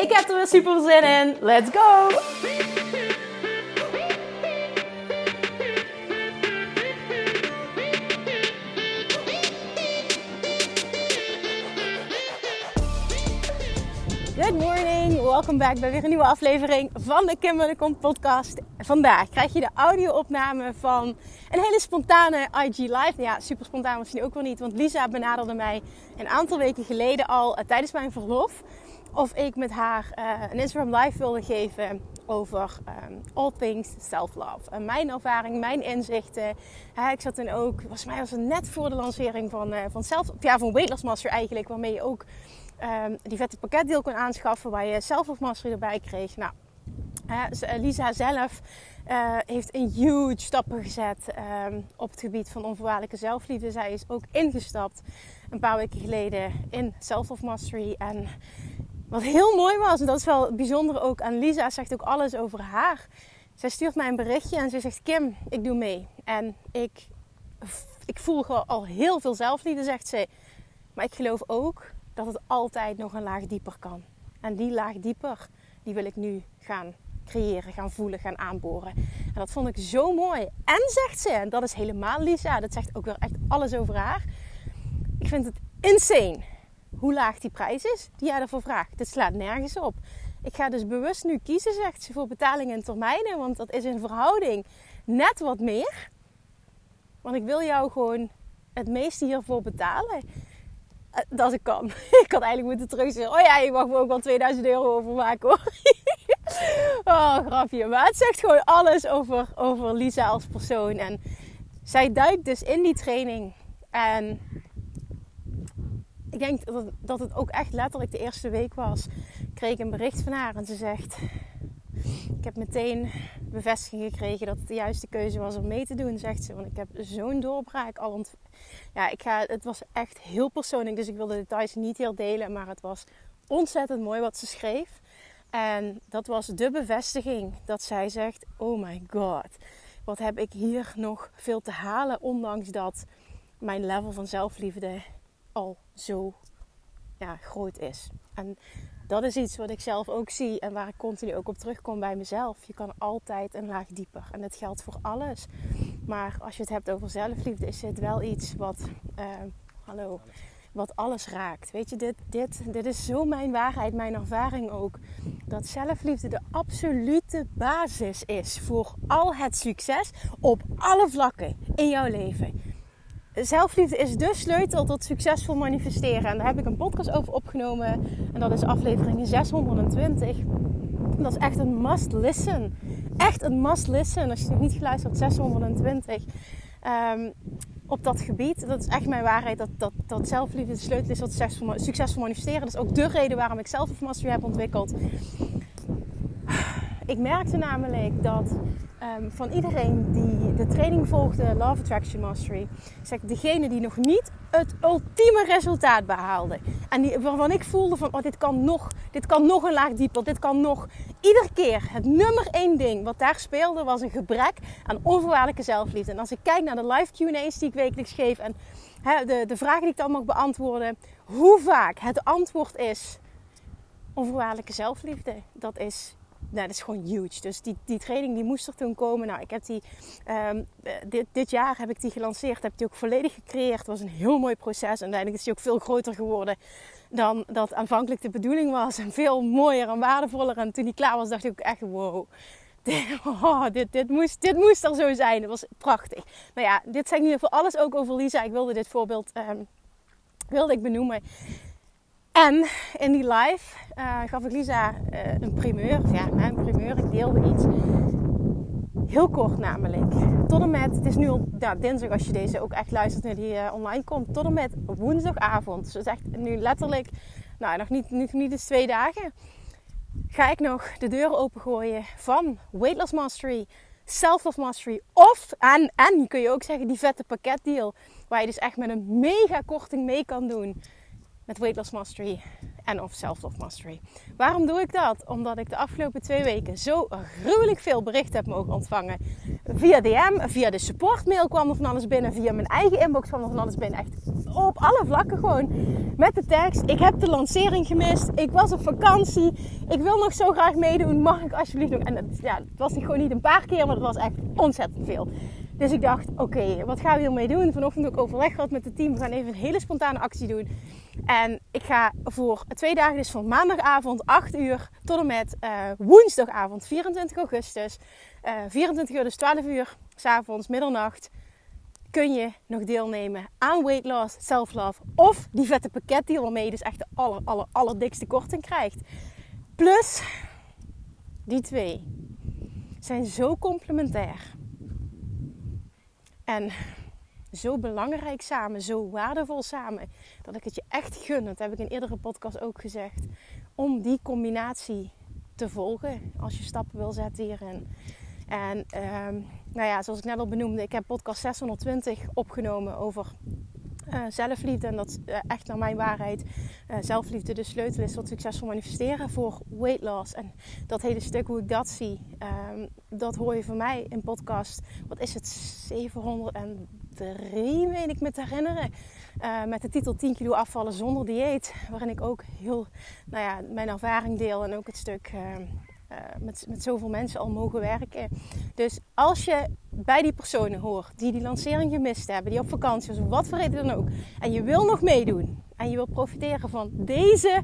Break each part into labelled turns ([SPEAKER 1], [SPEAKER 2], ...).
[SPEAKER 1] Ik heb er weer super zin in. Let's go! Good morning, welkom back bij weer een nieuwe aflevering van de Kim Munnekom podcast. Vandaag krijg je de audio-opname van een hele spontane IG Live. Ja, super spontaan misschien ook wel niet, want Lisa benaderde mij een aantal weken geleden al uh, tijdens mijn verlof of ik met haar uh, een Instagram live wilde geven over um, all things self-love. En mijn ervaring, mijn inzichten. Ik zat toen ook, volgens mij was het net voor de lancering van, uh, van, self, ja, van Master eigenlijk, waarmee je ook um, die vette pakketdeel kon aanschaffen, waar je Self-Love Mastery erbij kreeg. Nou, hè, Lisa zelf heeft een huge stappen gezet um, op het gebied van onvoorwaardelijke zelfliefde. Zij is ook ingestapt een paar weken geleden in Self-Love Mastery en wat heel mooi was, en dat is wel bijzonder ook aan Lisa, zegt ook alles over haar. Zij stuurt mij een berichtje en ze zegt: Kim, ik doe mee. En ik, ik voel al heel veel zelfliefde, zegt ze. Maar ik geloof ook dat het altijd nog een laag dieper kan. En die laag dieper, die wil ik nu gaan creëren, gaan voelen, gaan aanboren. En dat vond ik zo mooi. En zegt ze, en dat is helemaal Lisa, dat zegt ook weer echt alles over haar. Ik vind het insane hoe laag die prijs is die jij ervoor vraagt. Dit slaat nergens op. Ik ga dus bewust nu kiezen, zegt ze, voor betalingen in termijnen. Want dat is in verhouding net wat meer. Want ik wil jou gewoon het meeste hiervoor betalen. Eh, dat ik kan. Ik had eigenlijk moeten terugzeggen. Oh ja, je mag me ook wel 2000 euro over maken hoor. Oh, grapje. Maar het zegt gewoon alles over, over Lisa als persoon. En zij duikt dus in die training. En denk dat, het ook echt letterlijk de eerste week was. Ik kreeg een bericht van haar en ze zegt: Ik heb meteen bevestiging gekregen dat het de juiste keuze was om mee te doen, zegt ze. Want ik heb zo'n doorbraak al. Ont ja, ik ga, het was echt heel persoonlijk, dus ik wil de details niet heel delen. Maar het was ontzettend mooi wat ze schreef. En dat was de bevestiging dat zij zegt: Oh my god, wat heb ik hier nog veel te halen, ondanks dat mijn level van zelfliefde al zo ja, groot is. En dat is iets wat ik zelf ook zie en waar ik continu ook op terugkom bij mezelf. Je kan altijd een laag dieper en dat geldt voor alles. Maar als je het hebt over zelfliefde, is het wel iets wat, uh, hallo, wat alles raakt. Weet je, dit, dit, dit is zo mijn waarheid, mijn ervaring ook. Dat zelfliefde de absolute basis is voor al het succes op alle vlakken in jouw leven zelfliefde is de sleutel tot succesvol manifesteren. En daar heb ik een podcast over opgenomen. En dat is aflevering 620. Dat is echt een must listen. Echt een must listen. Als je nog niet geluisterd hebt, 620. Um, ehm, op dat gebied. Dat is echt mijn waarheid. Dat, dat, dat zelfliefde de sleutel is tot succesvol, manifesteren. Dat is ook de reden waarom ik zelf heb ontwikkeld. Ik merkte namelijk dat um, van iedereen die de training volgde, Love Attraction Mastery, zeg degene die nog niet het ultieme resultaat behaalde. En waarvan ik voelde van, oh, dit kan nog, dit kan nog een laag dieper, dit kan nog. Iedere keer het nummer één ding wat daar speelde was een gebrek aan onvoorwaardelijke zelfliefde. En als ik kijk naar de live Q&A's die ik wekelijks geef en de, de vragen die ik dan mag beantwoorden, hoe vaak het antwoord is onvoorwaardelijke zelfliefde, dat is nou, dat is gewoon huge. Dus die, die training die moest er toen komen. Nou, ik heb die, um, dit, dit jaar heb ik die gelanceerd. Heb die ook volledig gecreëerd. Het was een heel mooi proces. En uiteindelijk is die ook veel groter geworden dan dat aanvankelijk de bedoeling was. En veel mooier en waardevoller. En toen die klaar was, dacht ik ook echt wow. Dit, oh, dit, moest, dit moest er zo zijn. Het was prachtig. Nou ja, dit zijn in ieder geval alles ook over Lisa. Ik wilde dit voorbeeld um, wilde ik benoemen. En in die live uh, gaf ik Lisa uh, een primeur. Ja, een primeur. Ik deelde iets. Heel kort namelijk. Tot en met, het is nu al ja, dinsdag als je deze ook echt luistert naar die uh, online komt. Tot en met woensdagavond. Dus echt nu letterlijk, nou nog niet, nog niet eens twee dagen. ga ik nog de deur opengooien van Weight Loss Mastery, Self Love Mastery of, en, en kun je ook zeggen, die vette pakketdeal. Waar je dus echt met een mega korting mee kan doen met Weight Loss Mastery en of Self-Love Mastery. Waarom doe ik dat? Omdat ik de afgelopen twee weken zo gruwelijk veel berichten heb mogen ontvangen. Via DM, via de supportmail kwam er van alles binnen. Via mijn eigen inbox kwam er van alles binnen. Echt op alle vlakken gewoon. Met de tekst, ik heb de lancering gemist. Ik was op vakantie. Ik wil nog zo graag meedoen. Mag ik alsjeblieft nog? En het, ja, het was niet, gewoon niet een paar keer, maar het was echt ontzettend veel. Dus ik dacht, oké, wat gaan we hiermee doen? Vanochtend ook overleg gehad met het team. We gaan even een hele spontane actie doen. En ik ga voor twee dagen, dus van maandagavond 8 uur tot en met uh, woensdagavond 24 augustus. Uh, eh, 24 uur, dus 12 uur, s'avonds, middernacht. Kun je nog deelnemen aan weight loss, self-love of die vette pakketdeal waarmee je dus echt de aller, aller, allerdikste korting krijgt. Plus, die twee zijn zo complementair. En zo belangrijk samen, zo waardevol samen, dat ik het je echt gun, dat heb ik in eerdere podcast ook gezegd, om die combinatie te volgen als je stappen wil zetten hierin. En um, nou ja, zoals ik net al benoemde, ik heb podcast 620 opgenomen over uh, zelfliefde. En dat uh, echt naar mijn waarheid uh, zelfliefde de sleutel is tot succesvol manifesteren voor weight loss. En dat hele stuk hoe ik dat zie, um, dat hoor je van mij in podcast. Wat is het? 703, meen ik me te herinneren. met de titel 10 kilo afvallen zonder dieet. Waarin ik ook heel, nou ja, mijn ervaring deel en ook het stuk ehm, uh, met, met zoveel mensen al mogen werken. Dus als je bij die personen hoort die die lancering gemist hebben, die op vakantie of wat voor reden dan ook, en je wil nog meedoen en je wil profiteren van deze,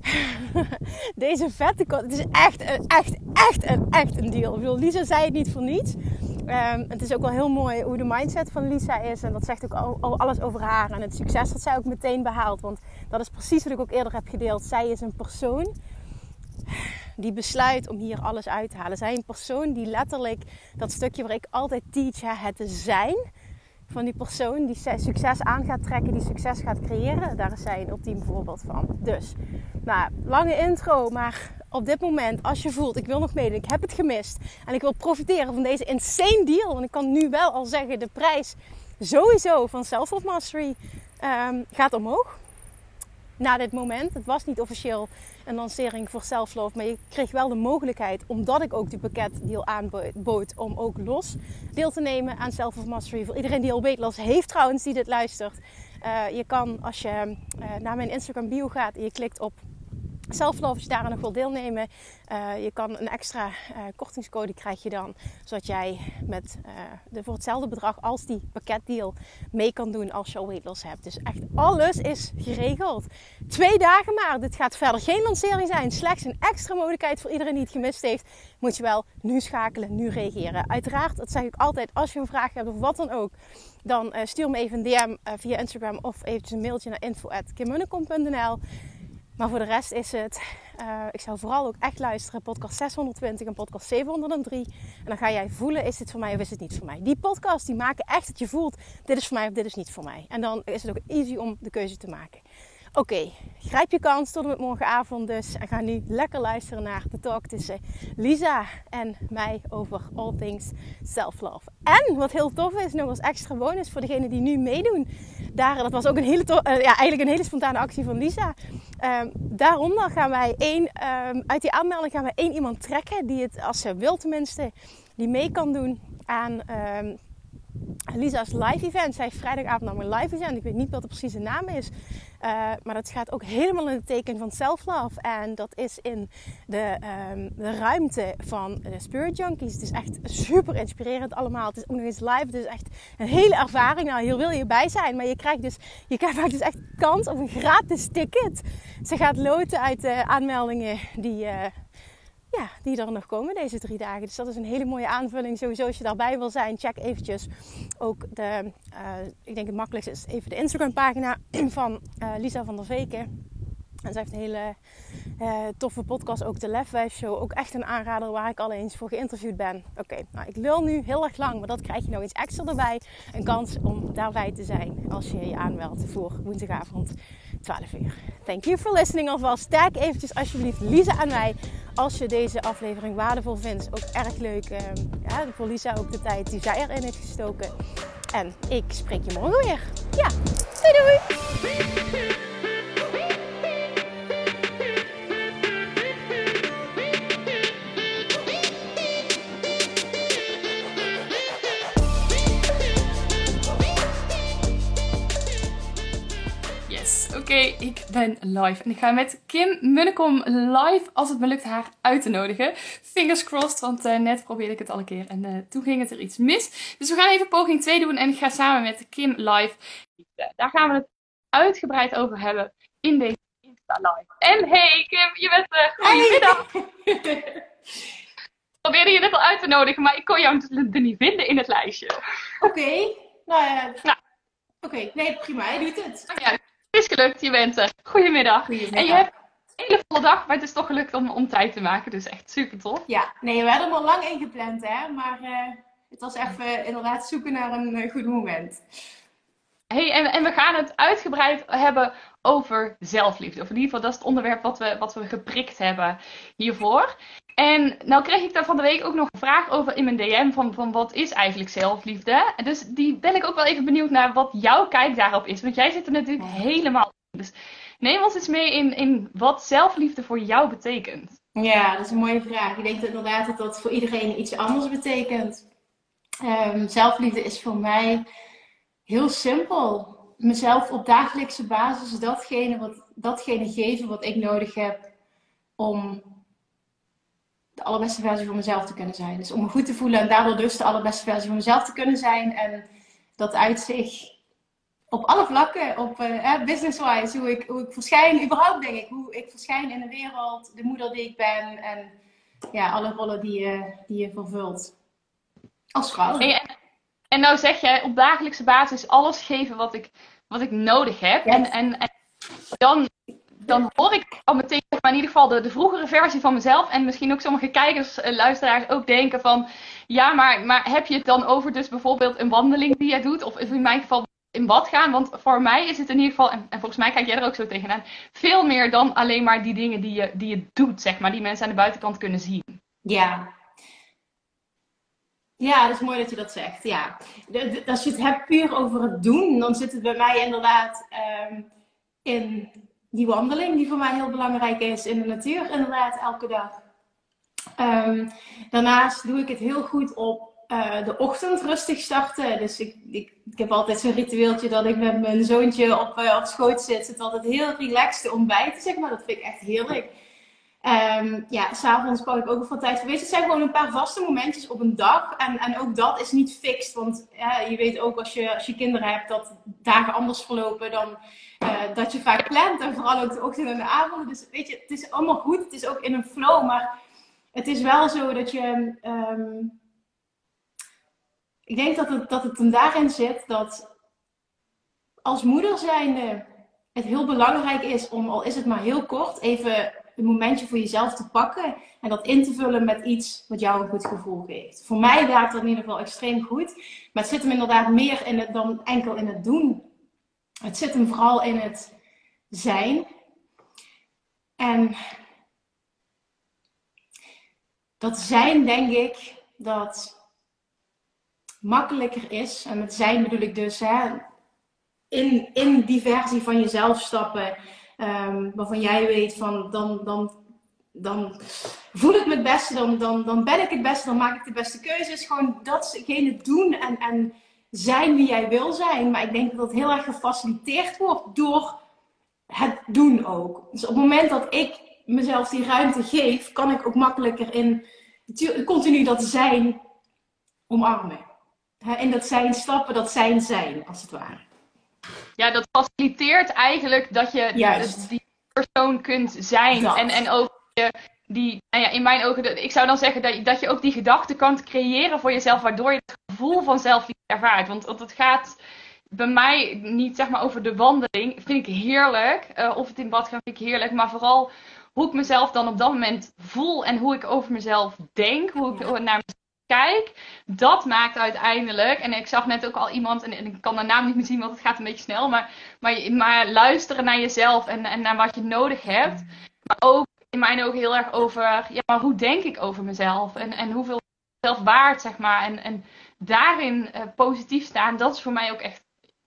[SPEAKER 1] deze vette. Het is echt, echt, echt, een, echt een deal. Ik Lisa zei het niet voor niets. Um, het is ook wel heel mooi hoe de mindset van Lisa is. En dat zegt ook al, al, alles over haar. En het succes dat zij ook meteen behaalt. Want dat is precies wat ik ook eerder heb gedeeld. Zij is een persoon die besluit om hier alles uit te halen. Zij een persoon die letterlijk dat stukje waar ik altijd teach, het zijn van die persoon die succes aan gaat trekken, die succes gaat creëren. Daar is zij een ultiem voorbeeld van. Dus, nou, lange intro, maar op dit moment, als je voelt, ik wil nog meedoen, ik heb het gemist en ik wil profiteren van deze insane deal, want ik kan nu wel al zeggen, de prijs sowieso van Self Mastery um, gaat omhoog na dit moment. Het was niet officieel een lancering voor Self-Love, maar je kreeg wel de mogelijkheid, omdat ik ook die pakketdeal aanbood, om ook los deel te nemen aan Self-Love Mastery. Voor iedereen die al weight loss heeft trouwens, die dit luistert. Uh, je kan als je uh, naar mijn Instagram bio gaat en je klikt op Self-love, als je daar nog wil deelnemen, uh, je kan een extra uh, kortingscode krijg je dan, zodat jij met de, voor hetzelfde bedrag als die pakketdeal mee kan doen als je al weight hebt. Dus echt alles is geregeld. Twee dagen maar. Dit gaat verder geen lancering zijn. Slechts een extra mogelijkheid voor iedereen die het gemist heeft. Moet je wel nu schakelen, nu reageren. Uiteraard, dat zeg ik altijd, als je een vraag hebt of wat dan ook, dan stuur me even een DM via Instagram of eventjes een mailtje naar info.kimmunnekom.nl. Maar voor de rest is het, uh, ik zou vooral ook echt luisteren, podcast 620 en podcast 703. En dan ga jij voelen, is dit voor mij of is het niet voor mij? Die podcast die maken echt dat je voelt, dit is voor mij of dit is niet voor mij. En dan is het ook easy om de keuze te maken. Oké, grijp je kans tot en met morgenavond dus. En ga nu lekker luisteren naar de talk tussen Lisa en mij over all things self-love. En wat heel tof is, nog als extra bonus voor degenen die nu meedoen. Daar, dat was ook een hele, uh, ja, eigenlijk een hele spontane actie van Lisa. Um, daaronder gaan wij één, um, uit die aanmelding gaan we één iemand trekken. Die het, als ze wil tenminste, die mee kan doen aan... Um, Lisa's live event. Zij heeft vrijdagavond nog een live event. Ik weet niet wat de precieze naam is. Uh, maar dat gaat ook helemaal in het teken van self-love. En dat is in de, um, de ruimte van de Spirit Junkies. Het is echt super inspirerend allemaal. Het is ook nog eens live. Is echt een hele ervaring. Nou, hier wil je bij zijn. Maar je krijgt dus, je krijgt dus echt kans op een gratis ticket. Ze gaat loten uit de aanmeldingen die... Uh, ja, die er nog komen deze drie dagen. Dus dat is een hele mooie aanvulling. Sowieso als je daarbij wil zijn, check eventjes ook de, uh, ik denk het makkelijkste is even de Instagram pagina van uh, Lisa van der Veken. En ze heeft een hele uh, toffe podcast, ook de Lefwijf Show. Ook echt een aanrader waar ik al eens voor geïnterviewd ben. Oké, nou ik lul nu heel erg lang, maar dat krijg je nog iets extra erbij. Een kans om daarbij te zijn als je je aanmeldt voor woensdagavond 12 uur. Thank you for listening alvast. Tag eventjes alsjeblieft Lisa aan mij als je deze aflevering waardevol vindt. Ook erg leuk ehm, ja, voor Lisa ook de tijd die zij erin heeft gestoken. En ik spreek je morgen weer. Ja, doei doei!
[SPEAKER 2] Oké, ik ben live en ik ga met Kim Munnekom live als het me lukt haar uit te nodigen. Fingers crossed, want uh, net probeerde ik het al een keer en uh, toen ging het er iets mis. Dus we gaan even poging 2 doen en ik ga samen met Kim live. Daar gaan we het uitgebreid over hebben in deze Insta live. En hey Kim, je bent uh, goedemiddag. Hey. probeerde je net al uit te nodigen, maar ik kon jou er niet vinden in het lijstje.
[SPEAKER 1] Oké, nou ja. Nou. Oké, nee prima, je doet het.
[SPEAKER 2] Ja, het is gelukt, je bent er. Goedemiddag. Goedemiddag. En je hebt een hele volle dag, maar het is toch gelukt om, om tijd te maken. Dus echt super tof.
[SPEAKER 1] Ja, nee, we hadden hem al lang ingepland, hè. Maar uh, het was even inderdaad zoeken naar een uh, goed moment.
[SPEAKER 2] Hey, en, en we gaan het uitgebreid hebben over zelfliefde. Of in ieder geval, dat is het onderwerp wat we, wat we geprikt hebben hiervoor. En nou kreeg ik daar van de week ook nog een vraag over in mijn DM van, van wat is eigenlijk zelfliefde? Dus die ben ik ook wel even benieuwd naar wat jouw kijk daarop is. Want jij zit er natuurlijk helemaal in. Dus neem ons eens mee in, in wat zelfliefde voor jou betekent.
[SPEAKER 1] Ja, dat is een mooie vraag. Ik denk dat inderdaad dat dat voor iedereen iets anders betekent. Um, zelfliefde is voor mij heel simpel. Mezelf op dagelijkse basis datgene, wat, datgene geven wat ik nodig heb om de allerbeste versie van mezelf te kunnen zijn. Dus om me goed te voelen en daardoor dus de allerbeste versie van mezelf te kunnen zijn. En dat uit zich op alle vlakken, op uh, business-wise, hoe ik, hoe ik verschijn, überhaupt denk ik, hoe ik verschijn in de wereld, de moeder die ik ben en ja, alle rollen die je, die je vervult als vrouw.
[SPEAKER 2] En, en nou zeg jij op dagelijkse basis alles geven wat ik, wat ik nodig heb. En, en, en dan dan hoor ik al meteen, maar in ieder geval de, de vroegere versie van mezelf. En misschien ook sommige kijkers, uh, luisteraars ook denken van... Ja, maar, maar heb je het dan over dus bijvoorbeeld een wandeling die jij doet? Of in mijn geval in bad gaan? Want voor mij is het in ieder geval, en, en, volgens mij kijk jij er ook zo tegenaan... Veel meer dan alleen maar die dingen die je, die je doet, zeg maar. Die mensen aan de buitenkant kunnen zien.
[SPEAKER 1] Ja, ja, dat is mooi dat je dat zegt. Ja. Als je het hebt puur over het doen, dan zit het bij mij inderdaad um, in die wandeling die voor mij heel belangrijk is in de natuur, inderdaad, elke dag. Um, daarnaast doe ik het heel goed op uh, de ochtend rustig starten. Dus ik, ik, heb altijd zo'n ritueeltje dat ik met mijn zoontje op, uh, op schoot zit. Het altijd heel relaxed te ontbijten, zeg maar. Dat vind ik echt heerlijk. Um, ja, s'avonds pak ik ook van tijd voor. Het zijn gewoon een paar vaste momentjes op een dag. En, en ook dat is niet fixed. Want ja, je weet ook als je, als je kinderen hebt dat dagen anders verlopen dan uh, dat je vaak plant. En vooral ook de ochtend en de avond. Dus weet je, het is allemaal goed. Het is ook in een flow. Maar het is wel zo dat je. Um, ik denk dat het, dat het hem daarin zit dat als moeder zijnde het heel belangrijk is om, al is het maar heel kort, even een momentje voor jezelf te pakken en dat in te vullen met iets wat jou een goed gevoel geeft. Voor mij werkt dat in ieder geval extreem goed, maar het zit hem inderdaad meer in het dan enkel in het doen. Het zit hem vooral in het zijn. En dat zijn, denk ik, dat makkelijker is. En met zijn bedoel ik dus hè, in, in die versie van jezelf stappen. Um, waarvan jij weet van dan, dan, dan voel ik me het beste, dan, dan, dan ben ik het beste, dan maak ik de beste keuzes. Gewoon datgene doen en, en zijn wie jij wil zijn. Maar ik denk dat dat heel erg gefaciliteerd wordt door het doen ook. Dus op het moment dat ik mezelf die ruimte geef, kan ik ook makkelijker in continu dat zijn omarmen. In dat zijn stappen, dat zijn zijn, als het ware.
[SPEAKER 2] Ja, dat faciliteert eigenlijk dat je Juist. die persoon kunt zijn. En, en ook je, die, nou ja, in mijn ogen, ik zou dan zeggen dat, dat je ook die gedachte kan creëren voor jezelf, waardoor je het gevoel van zelfliefde ervaart. Want, want het gaat bij mij niet zeg maar over de wandeling, vind ik heerlijk. Uh, of het in bad gaan vind ik heerlijk, maar vooral hoe ik mezelf dan op dat moment voel en hoe ik over mezelf denk, hoe ik naar mezelf kijk, dat maakt uiteindelijk. En ik zag net ook al iemand, en, ik kan de naam niet meer zien, want het gaat een beetje snel. Maar, maar, maar luisteren naar jezelf en, en naar wat je nodig hebt. Maar ook in mijn ogen heel erg over, ja, maar hoe denk ik over mezelf? En, en hoeveel zelf waard, zeg maar. En, en daarin uh, positief staan, dat is voor mij ook echt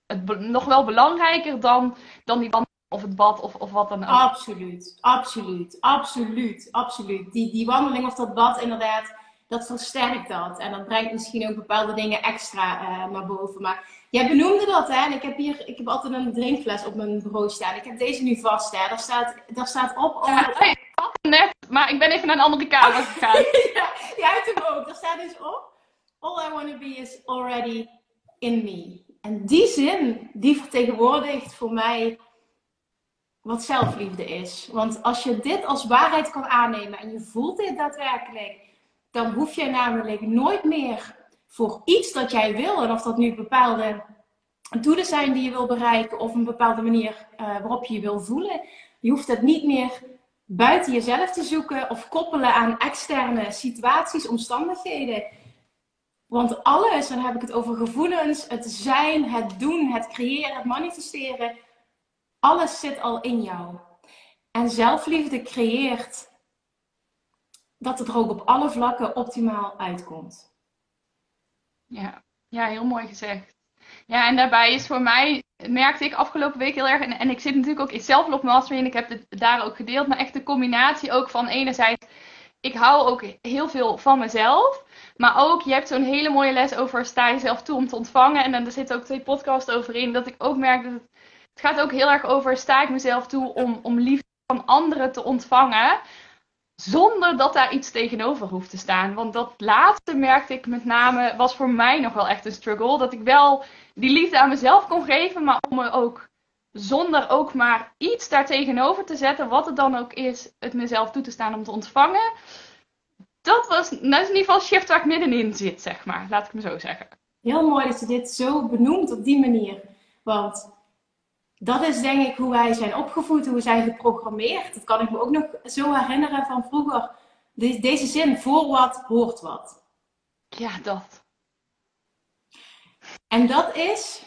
[SPEAKER 2] het, nog wel belangrijker dan, dan die wandeling of het bad of, of wat dan ook.
[SPEAKER 1] Absoluut, absoluut, absoluut, absoluut. Die, die wandeling of dat bad, inderdaad, dat versterkt dat. En dat brengt misschien ook bepaalde dingen extra uh, naar boven. Maar jij benoemde dat, hè? En ik heb hier, ik heb altijd een drinkfles op mijn bureau staan. Ik heb deze nu vast, hè? Daar staat, daar staat op.
[SPEAKER 2] Ja, ik had net, maar ik ben even naar een andere kamer gegaan.
[SPEAKER 1] ja, jij hebt hem ook. Daar staat dus op. All I want to be is already in me. En die zin, die vertegenwoordigt voor mij wat zelfliefde is. Want als je dit als waarheid kan aannemen en je voelt dit daadwerkelijk, dan hoef je namelijk nooit meer voor iets dat jij wil, en of dat nu bepaalde doelen zijn die je wil bereiken of een bepaalde manier uh, waarop je je wil voelen, je hoeft het niet meer buiten jezelf te zoeken of koppelen aan externe situaties, omstandigheden. Want alles, en dan heb ik het over gevoelens, het zijn, het doen, het creëren, het manifesteren, alles zit al in jou. En zelfliefde creëert dat het er ook op alle vlakken optimaal uitkomt.
[SPEAKER 2] Ja, ja heel mooi gezegd. Ja, en daarbij is voor mij, merkte ik afgelopen week heel erg, en, ik zit natuurlijk ook in Self-Love Mastery en ik heb het daar ook gedeeld, maar echt de combinatie ook van enerzijds, ik hou ook heel veel van mezelf, maar ook, je hebt zo'n hele mooie les over sta jezelf toe om te ontvangen. En dan er zitten ook twee podcasts over in. Dat ik ook merk dat het, het gaat ook heel erg over sta ik mezelf toe om, om liefde van anderen te ontvangen. Zonder dat daar iets tegenover hoeft te staan. Want dat laatste merkte ik met name, was voor mij nog wel echt een struggle. Dat ik wel die liefde aan mezelf kon geven, maar om me ook zonder ook maar iets daar tegenover te zetten, wat het dan ook is, het mezelf toe te staan om te ontvangen dat was dat is in ieder geval shift waar ik middenin zit, zeg maar. Laat ik me zo zeggen.
[SPEAKER 1] Heel mooi dat je dit zo benoemt op die manier. Want dat is denk ik hoe wij zijn opgevoed, hoe we zijn geprogrammeerd. Dat kan ik me ook nog zo herinneren van vroeger. deze zin, voor wat hoort wat.
[SPEAKER 2] Ja, dat.
[SPEAKER 1] En dat is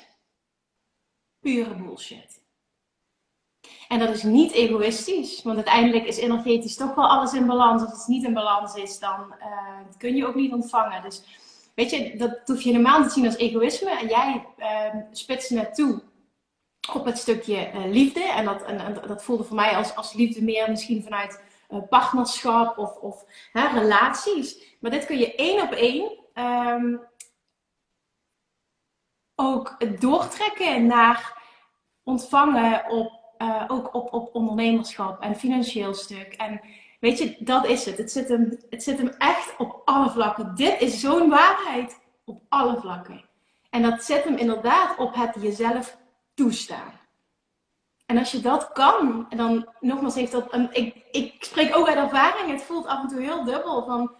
[SPEAKER 1] pure bullshit. En dat is niet egoïstisch, want uiteindelijk is energetisch toch wel alles in balans. Als het niet in balans is, dan uh, kun je ook niet ontvangen. Dus weet je, dat hoef je helemaal niet te zien als egoïsme. En jij uh, spitst net toe op het stukje uh, liefde. En dat, en, dat voelde voor mij als, als liefde meer misschien vanuit uh, partnerschap of, of relaties. Maar dit kun je één op één um, ook doortrekken naar ontvangen op uh, ook op, op ondernemerschap en financieel stuk. En weet je, dat is het. Het zit hem, het zit hem echt op alle vlakken. Dit is zo'n waarheid op alle vlakken. En dat zit hem inderdaad op het jezelf toestaan. En als je dat kan, en dan nogmaals heeft dat. Een, ik, ik spreek ook uit ervaring. Het voelt af en toe heel dubbel van.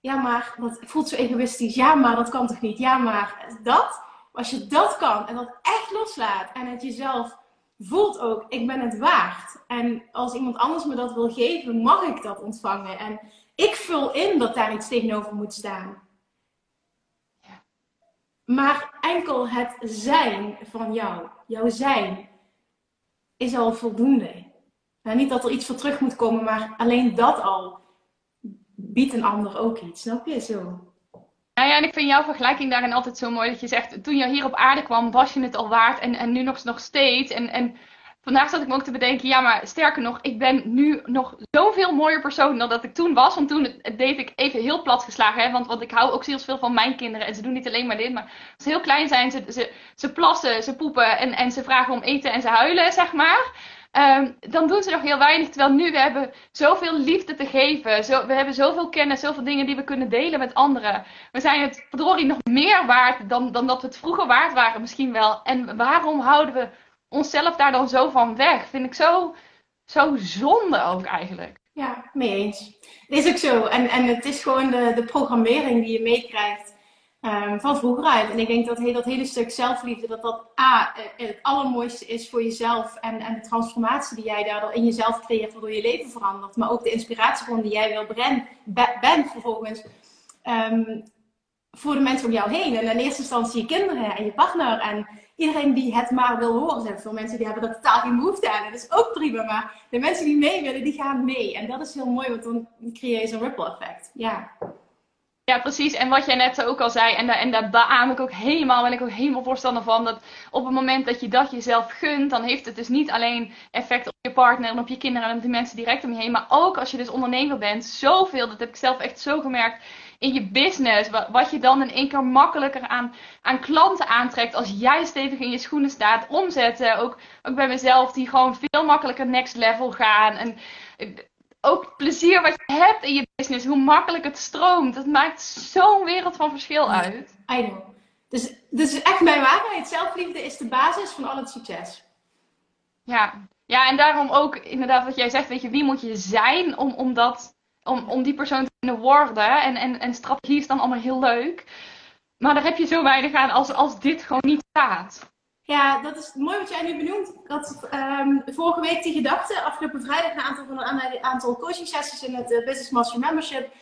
[SPEAKER 1] Ja, maar dat voelt zo egoïstisch. Ja, maar dat kan toch niet? Ja, maar dat. Als je dat kan en dat echt loslaat en het jezelf voelt ook, ik ben het waard. En als iemand anders me dat wil geven, mag ik dat ontvangen. En ik vul in dat daar iets tegenover moet staan. Maar enkel het zijn van jou, jouw zijn, is al voldoende. Nou, niet dat er iets voor terug moet komen, maar alleen dat al biedt een ander ook iets. Snap je zo?
[SPEAKER 2] Nou ja, en ik vind jouw vergelijking daarin altijd zo mooi. Dat je zegt, toen je hier op aarde kwam, was je het al waard. En, en nu nog, nog steeds. En, en vandaag zat ik me ook te bedenken, ja, maar sterker nog, ik ben nu nog zoveel mooier persoon dan dat ik toen was. Want toen deed ik even heel plat geslagen. Hè? Want, want ik hou ook heel veel van mijn kinderen. En ze doen niet alleen maar dit. Maar als ze heel klein zijn, ze, ze, ze plassen, ze poepen en, en ze vragen om eten en ze huilen, zeg maar. Um, dan doen ze nog heel weinig. Terwijl nu we hebben zoveel liefde te geven. Zo, we hebben zoveel kennis, zoveel dingen die we kunnen delen met anderen. We zijn het verdorie nog meer waard dan, dan dat we het vroeger waard waren misschien wel. En waarom houden we onszelf daar dan zo van weg? Vind ik zo, zo zonde ook eigenlijk.
[SPEAKER 1] Ja, mee eens. Het is ook zo. En, en het is gewoon de, de programmering die je meekrijgt. Um, van vroeger uit. En ik denk dat dat hele stuk zelfliefde, dat dat A, eh, het allermooiste is voor jezelf. En, en de transformatie die jij daardoor in jezelf creëert, waardoor je leven verandert. Maar ook de inspiratiebron die jij wil brengen, bent vervolgens. Um, voor de mensen om jou heen. En in eerste instantie je kinderen en je partner en iedereen die het maar wil horen. Er zijn veel mensen die hebben er totaal geen behoefte aan. Dat is ook prima. Maar de mensen die mee willen, die gaan mee. En dat is heel mooi, want dan creëer je zo'n ripple effect. Ja.
[SPEAKER 2] Ja, precies. En wat jij net ook al zei, en, daar, en ik ook helemaal, ben ik ook helemaal voorstander van, dat op het moment dat je dat jezelf gunt, dan heeft het dus niet alleen effect op je partner en op je kinderen en op de mensen direct om je heen, maar ook als je dus ondernemer bent, zoveel, dat heb ik zelf echt zo gemerkt, in je business, wat je dan in één keer makkelijker aan, aan klanten aantrekt als jij stevig in je schoenen staat, omzetten, ook, ook bij mezelf, die gewoon veel makkelijker next level gaan en ook plezier wat je hebt in je business, hoe makkelijk het stroomt. Dat maakt zo'n wereld van verschil uit.
[SPEAKER 1] I know. Dus, dus echt mijn waarheid. Zelfliefde is de basis van al het succes.
[SPEAKER 2] Ja. ja, en daarom ook inderdaad wat jij zegt, weet je, wie moet je zijn om, om, dat, om, om die persoon te kunnen worden. En, en, en strategie is dan allemaal heel leuk. Maar daar heb je zo weinig aan als, als dit gewoon niet gaat.
[SPEAKER 1] Ja, dat is mooi wat jij nu benoemt. Ik had um, vorige week die gedachte, afgelopen vrijdag, een aantal, van een aantal coaching sessies in het uh, Business Master Membership.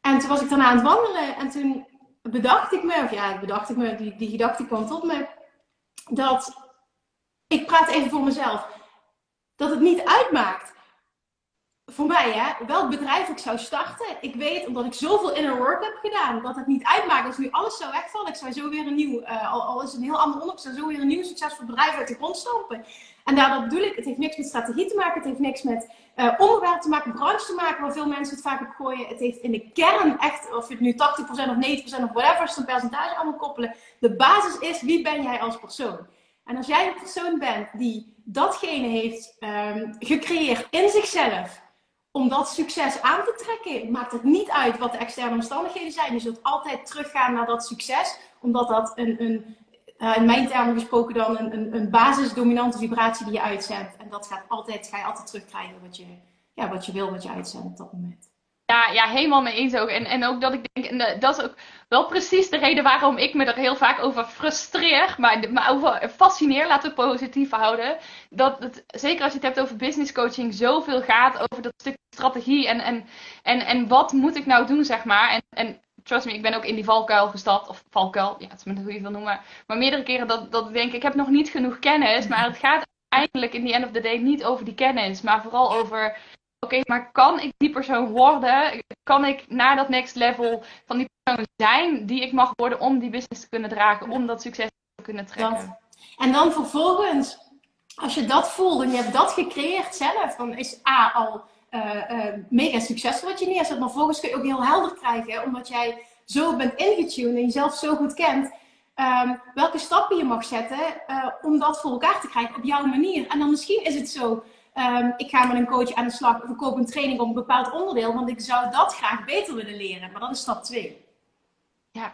[SPEAKER 1] En toen was ik daarna aan het wandelen en toen bedacht ik me, of ja, bedacht ik me, die, die gedachte kwam tot me, dat ik praat even voor mezelf, dat het niet uitmaakt voor mij, hè, welk bedrijf ik zou starten. Ik weet, omdat ik zoveel inner work heb gedaan, dat het niet uitmaakt als nu alles zou wegvallen. Ik zou zo weer een nieuw, uh, al, is het een heel ander onderwerp, zou zo weer een nieuw succesvol bedrijf uit de grond stampen. En daardoor bedoel ik, het heeft niks met strategie te maken, het heeft niks met uh, onderwerp te maken, branche te maken, waar veel mensen het vaak op gooien. Het heeft in de kern echt, of je het nu 80% of 90% of whatever, is een percentage allemaal koppelen. De basis is, wie ben jij als persoon? En als jij een persoon bent die datgene heeft um, gecreëerd in zichzelf, om dat succes aan te trekken, maakt het niet uit wat de externe omstandigheden zijn. Je zult altijd teruggaan naar dat succes, omdat dat een, een uh, in mijn termen gesproken dan een, een, een basisdominante vibratie die je uitzendt. En dat gaat altijd, ga je altijd terugkrijgen wat je, ja, wat je wil, wat je uitzendt op dat moment.
[SPEAKER 2] Ja, ja, helemaal mee eens ook. En, en ook dat ik denk, en dat is ook wel precies de reden waarom ik me er heel vaak over frustreer, maar, maar over fascineer, laten we positief houden. Dat het, zeker als je het hebt over business coaching, zoveel gaat over dat stuk strategie en, en, en, en wat moet ik nou doen, zeg maar. En, en trust me, ik ben ook in die valkuil gestapt, of valkuil, ja, het is maar hoe je het wil noemen. Maar meerdere keren dat, dat ik denk, ik heb nog niet genoeg kennis, maar het gaat eigenlijk in the end of the day niet over die kennis, maar vooral over oké, maar kan ik die persoon worden? Kan ik naar dat next level van die persoon zijn die ik mag worden om die business te kunnen dragen, om dat succes te kunnen trekken?
[SPEAKER 1] En dan vervolgens, als je dat voelt en je hebt dat gecreëerd zelf, dan is A al uh, uh, mega succesvol wat je neerzet. Maar vervolgens kun je ook heel helder krijgen, omdat jij zo bent ingetuned en jezelf zo goed kent. Um, welke stappen je mag zetten uh, om dat voor elkaar te krijgen op jouw manier. En dan misschien is het zo Um, ik ga met een coach aan de slag, of ik koop een training op een bepaald onderdeel, want ik zou dat graag beter willen leren. Maar dat is stap 2.
[SPEAKER 2] Ja.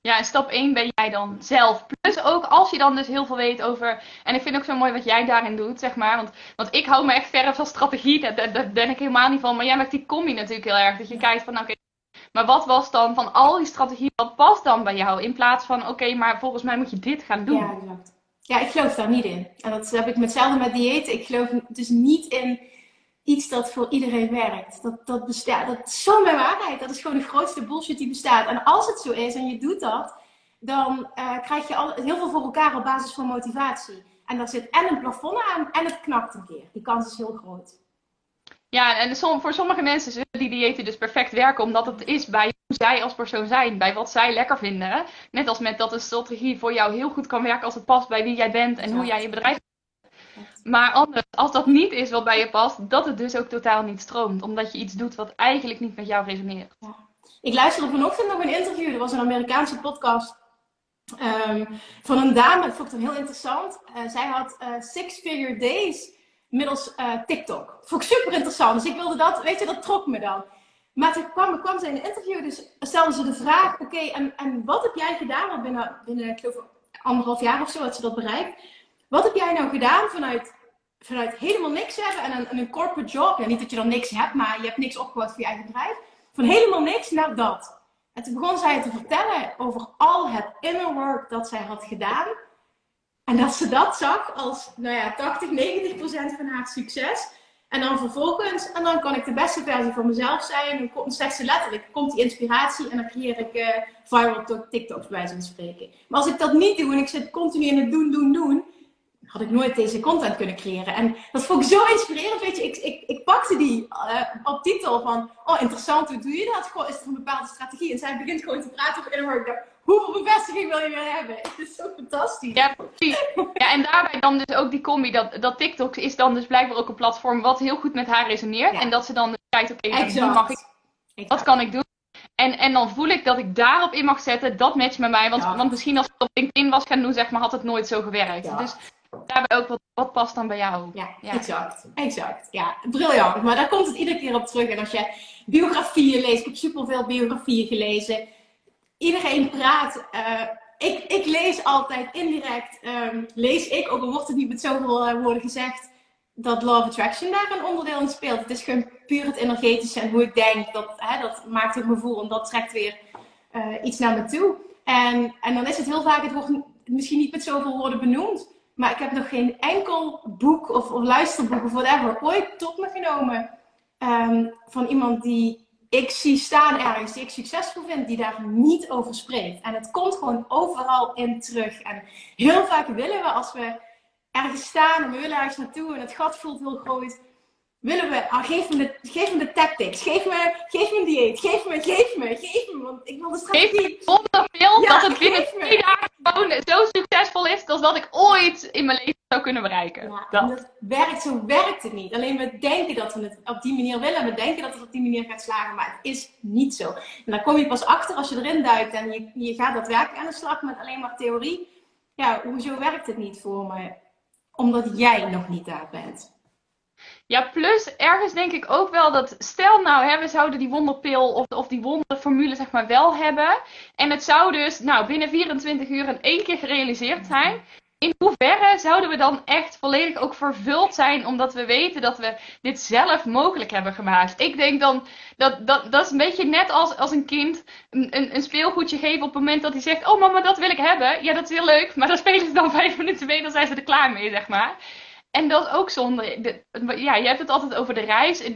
[SPEAKER 2] Ja, en stap 1 ben jij dan zelf. Plus ook als je dan dus heel veel weet over. En ik vind ook zo mooi wat jij daarin doet, zeg maar. Want, want ik hou me echt verre van strategie. Daar, daar, ben ik helemaal niet van. Maar jij maakt die combi natuurlijk heel erg. Dat je kijkt van, oké, maar wat was dan van al die strategie, wat past dan bij jou? In plaats van, oké, maar volgens mij moet je dit gaan doen.
[SPEAKER 1] Ja, exact. Ja, ik geloof daar niet in. En dat heb ik hetzelfde met dieet. Ik geloof dus niet in iets dat voor iedereen werkt. Dat, dat, bestaat, dat is zo mijn waarheid. Dat is gewoon de grootste bullshit die bestaat. En als het zo is en je doet dat, dan uh, krijg je al, heel veel voor elkaar op basis van motivatie. En daar zit en een plafond aan en het knakt een keer. Die kans is heel groot.
[SPEAKER 2] Ja, en voor sommige mensen zullen die diëten dus perfect werken, omdat het is bij hoe zij als persoon zijn, bij wat zij lekker vinden. Net als met dat een strategie voor jou heel goed kan werken als het past bij wie jij bent en hoe jij je bedrijf. Maar anders, als dat niet is wat bij je past, dat het dus ook totaal niet stroomt, omdat je iets doet wat eigenlijk niet met jou resoneert. Ja.
[SPEAKER 1] Ik luisterde vanochtend nog een interview, er was een Amerikaanse podcast um, van een dame, dat vond ik heel interessant. Uh, zij had uh, Six Figure Days middels uh, TikTok. Vond ik super interessant. Dus ik wilde dat, weet je, dat trok me dan. Maar toen kwam, kwam ze in een interview, dus stelden ze de vraag: oké, en, en wat heb jij gedaan? binnen, binnen, geloof, anderhalf jaar of zo had ze dat bereikt. Wat heb jij nou gedaan vanuit, vanuit helemaal niks hebben en een, een corporate job? Ja, niet dat je dan niks hebt, maar je hebt niks opgebouwd voor je eigen bedrijf. Van helemaal niks naar dat. En toen begon zij te vertellen over al het inner work dat zij had gedaan. En dat ze dat zag als, nou ja, 80, 90 procent van haar succes. En dan vervolgens, en dan kan ik de beste versie van mezelf zijn. Dan komt, ze letterlijk, komt die inspiratie en dan creëer ik uh, viral TikToks bij van spreken. Maar als ik dat niet doe en ik zit continu in het doen, doen, doen, had ik nooit deze content kunnen creëren. En dat vond ik zo inspirerend, weet je. Ik, ik, ik pakte die uh, op titel van, oh interessant, hoe doe je dat? Is er een bepaalde strategie? En zij begint gewoon te praten over inner hoeveel bevestiging wil je weer hebben? Het is zo fantastisch.
[SPEAKER 2] Ja, precies. Ja, en daarbij dan dus ook die combi, dat, dat TikTok is dan dus blijkbaar ook een platform wat heel goed met haar resoneert. En dat ze dan kijkt, oké, okay, mag ik, wat kan ik doen? En, en dan voel ik dat ik daarop in mag zetten, dat matcht met mij. Want, want misschien als ik op LinkedIn was gaan doen, zeg maar, had het nooit zo gewerkt. Dus daarbij ook, wat, wat past dan bij jou?
[SPEAKER 1] Ja, exact. Exact. Ja, briljant. Maar daar komt het iedere keer op terug. En als je biografieën leest, ik heb superveel biografieën gelezen iedereen praat. Uh, ik, ik, lees altijd indirect, um, lees ik, ook al wordt het niet met zoveel uh, woorden gezegd, dat Law of Attraction daar een onderdeel in speelt. Het is gewoon puur het energetische en hoe ik denk. Dat, hè, dat maakt het me voel en dat trekt weer uh, iets naar me toe. En, en dan is het heel vaak, het wordt misschien niet met zoveel woorden benoemd. Maar ik heb nog geen enkel boek of, luisterboek of whatever ooit tot me genomen. Um, van iemand die ik zie staan ergens die ik succesvol vind, die daar niet over spreekt. En het komt gewoon overal in terug. En heel vaak willen we, als we ergens staan en we willen ergens naartoe en het gat voelt heel groot, willen we, ah, geef, me de, geef me de tactics, geef me, geef me een dieet, geef me, geef me, geef me, want ik wil de strategie.
[SPEAKER 2] Geef me zonder veel ja, dat het binnen twee dagen gewoon zo succesvol is, als dat ik ooit in mijn leven zou kunnen bereiken.
[SPEAKER 1] Ja, dat. dat. werkt, zo werkt het niet. Alleen we denken dat we het op die manier willen, we denken dat het op die manier gaat slagen, maar het is niet zo. En dan kom je pas achter als je erin duikt en je, je gaat daadwerkelijk aan de slag met alleen maar theorie. Ja, hoezo werkt het niet voor me? Omdat jij nog niet daar bent.
[SPEAKER 2] Ja, plus ergens denk ik ook wel dat, stel nou, we zouden die wonderpil of, of die wonderformule zeg maar wel hebben. En het zou dus nou, binnen 24 uur in één keer gerealiseerd zijn. In hoeverre zouden we dan echt volledig ook vervuld zijn, omdat we weten dat we dit zelf mogelijk hebben gemaakt? Ik denk dan dat dat, dat is een beetje net als, als een kind een, een, een speelgoedje geven op het moment dat hij zegt: Oh, mama, dat wil ik hebben. Ja, dat is heel leuk, maar dan spelen ze dan vijf minuten mee, dan zijn ze er klaar mee, zeg maar. En dat ook zonde. ja, je hebt het altijd over de reis.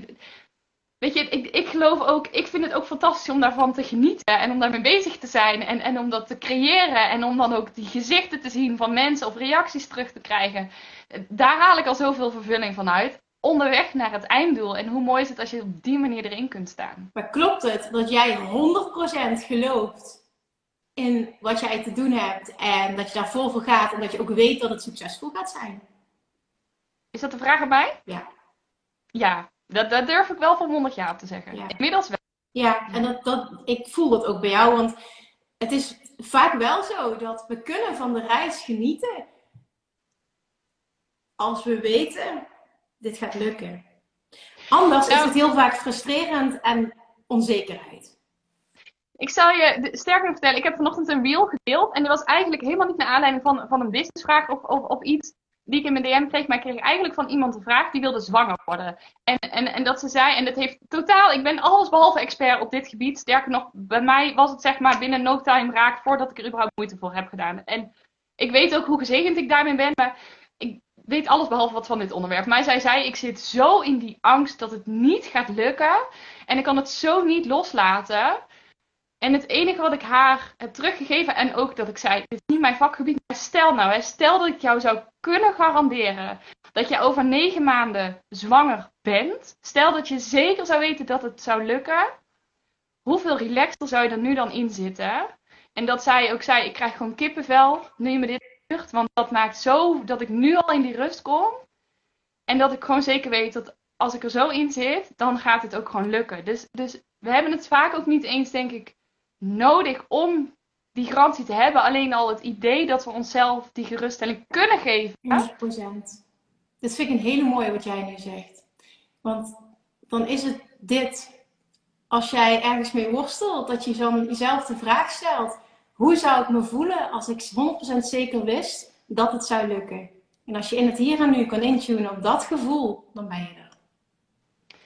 [SPEAKER 2] Weet je, ik, ik geloof ook, ik vind het ook fantastisch om daarvan te genieten en om daarmee bezig te zijn en, en om dat te creëren en om dan ook die gezichten te zien van mensen of reacties terug te krijgen. Daar haal ik al zoveel vervulling van uit. Onderweg naar het einddoel. En hoe mooi is het als je op die manier erin kunt staan.
[SPEAKER 1] Maar klopt het dat jij 100% gelooft in wat jij te doen hebt en dat je daar vol voor gaat en dat je ook weet dat het succesvol gaat zijn?
[SPEAKER 2] Is dat de vraag erbij?
[SPEAKER 1] Ja.
[SPEAKER 2] Ja, dat, dat durf ik wel van 100 jaar op te zeggen. Inmiddels wel.
[SPEAKER 1] Ja, en dat, dat, ik voel dat ook bij jou, want het is vaak wel zo dat we kunnen van de reis genieten als we weten, dit gaat lukken. Anders is het heel vaak frustrerend en onzekerheid.
[SPEAKER 2] Ik zal je sterker vertellen, ik heb vanochtend een reel gedeeld en dat was eigenlijk helemaal niet naar aanleiding van, van een businessvraag of, of, of iets die ik in mijn DM kreeg, maar ik kreeg eigenlijk van iemand een vraag die wilde zwanger worden. En, en, en dat ze zei, en dat heeft totaal, ik ben alles behalve expert op dit gebied. Sterker nog, bij mij was het zeg maar binnen no time raak voordat ik er überhaupt moeite voor heb gedaan. En ik weet ook hoe gezegend ik daarmee ben, maar ik weet alles behalve wat van dit onderwerp. Maar zij zei, ik zit zo in die angst dat het niet gaat lukken. En ik kan het zo niet loslaten. En het enige wat ik haar heb teruggegeven, en ook dat ik zei: Dit is niet mijn vakgebied, maar stel nou, stel dat ik jou zou kunnen garanderen dat je over negen maanden zwanger bent. Stel dat je zeker zou weten dat het zou lukken. Hoeveel relaxter zou je er nu dan in zitten? En dat zij ook zei: Ik krijg gewoon kippenvel je me dit zegt, want dat maakt zo dat ik nu al in die rust kom. En dat ik gewoon zeker weet dat als ik er zo in zit, dan gaat het ook gewoon lukken. Dus, dus we hebben het vaak ook niet eens, denk ik, nodig om die garantie te hebben. Alleen al het idee dat we onszelf die geruststelling kunnen geven.
[SPEAKER 1] 100%. Dat vind ik een hele mooie wat jij nu zegt. Want dan is het dit. Als jij ergens mee worstelt, dat je zo jezelf de vraag stelt: hoe zou ik me voelen als ik 100% zeker wist dat het zou lukken? En als je in het hier en nu kan intunen op dat gevoel, dan ben je er.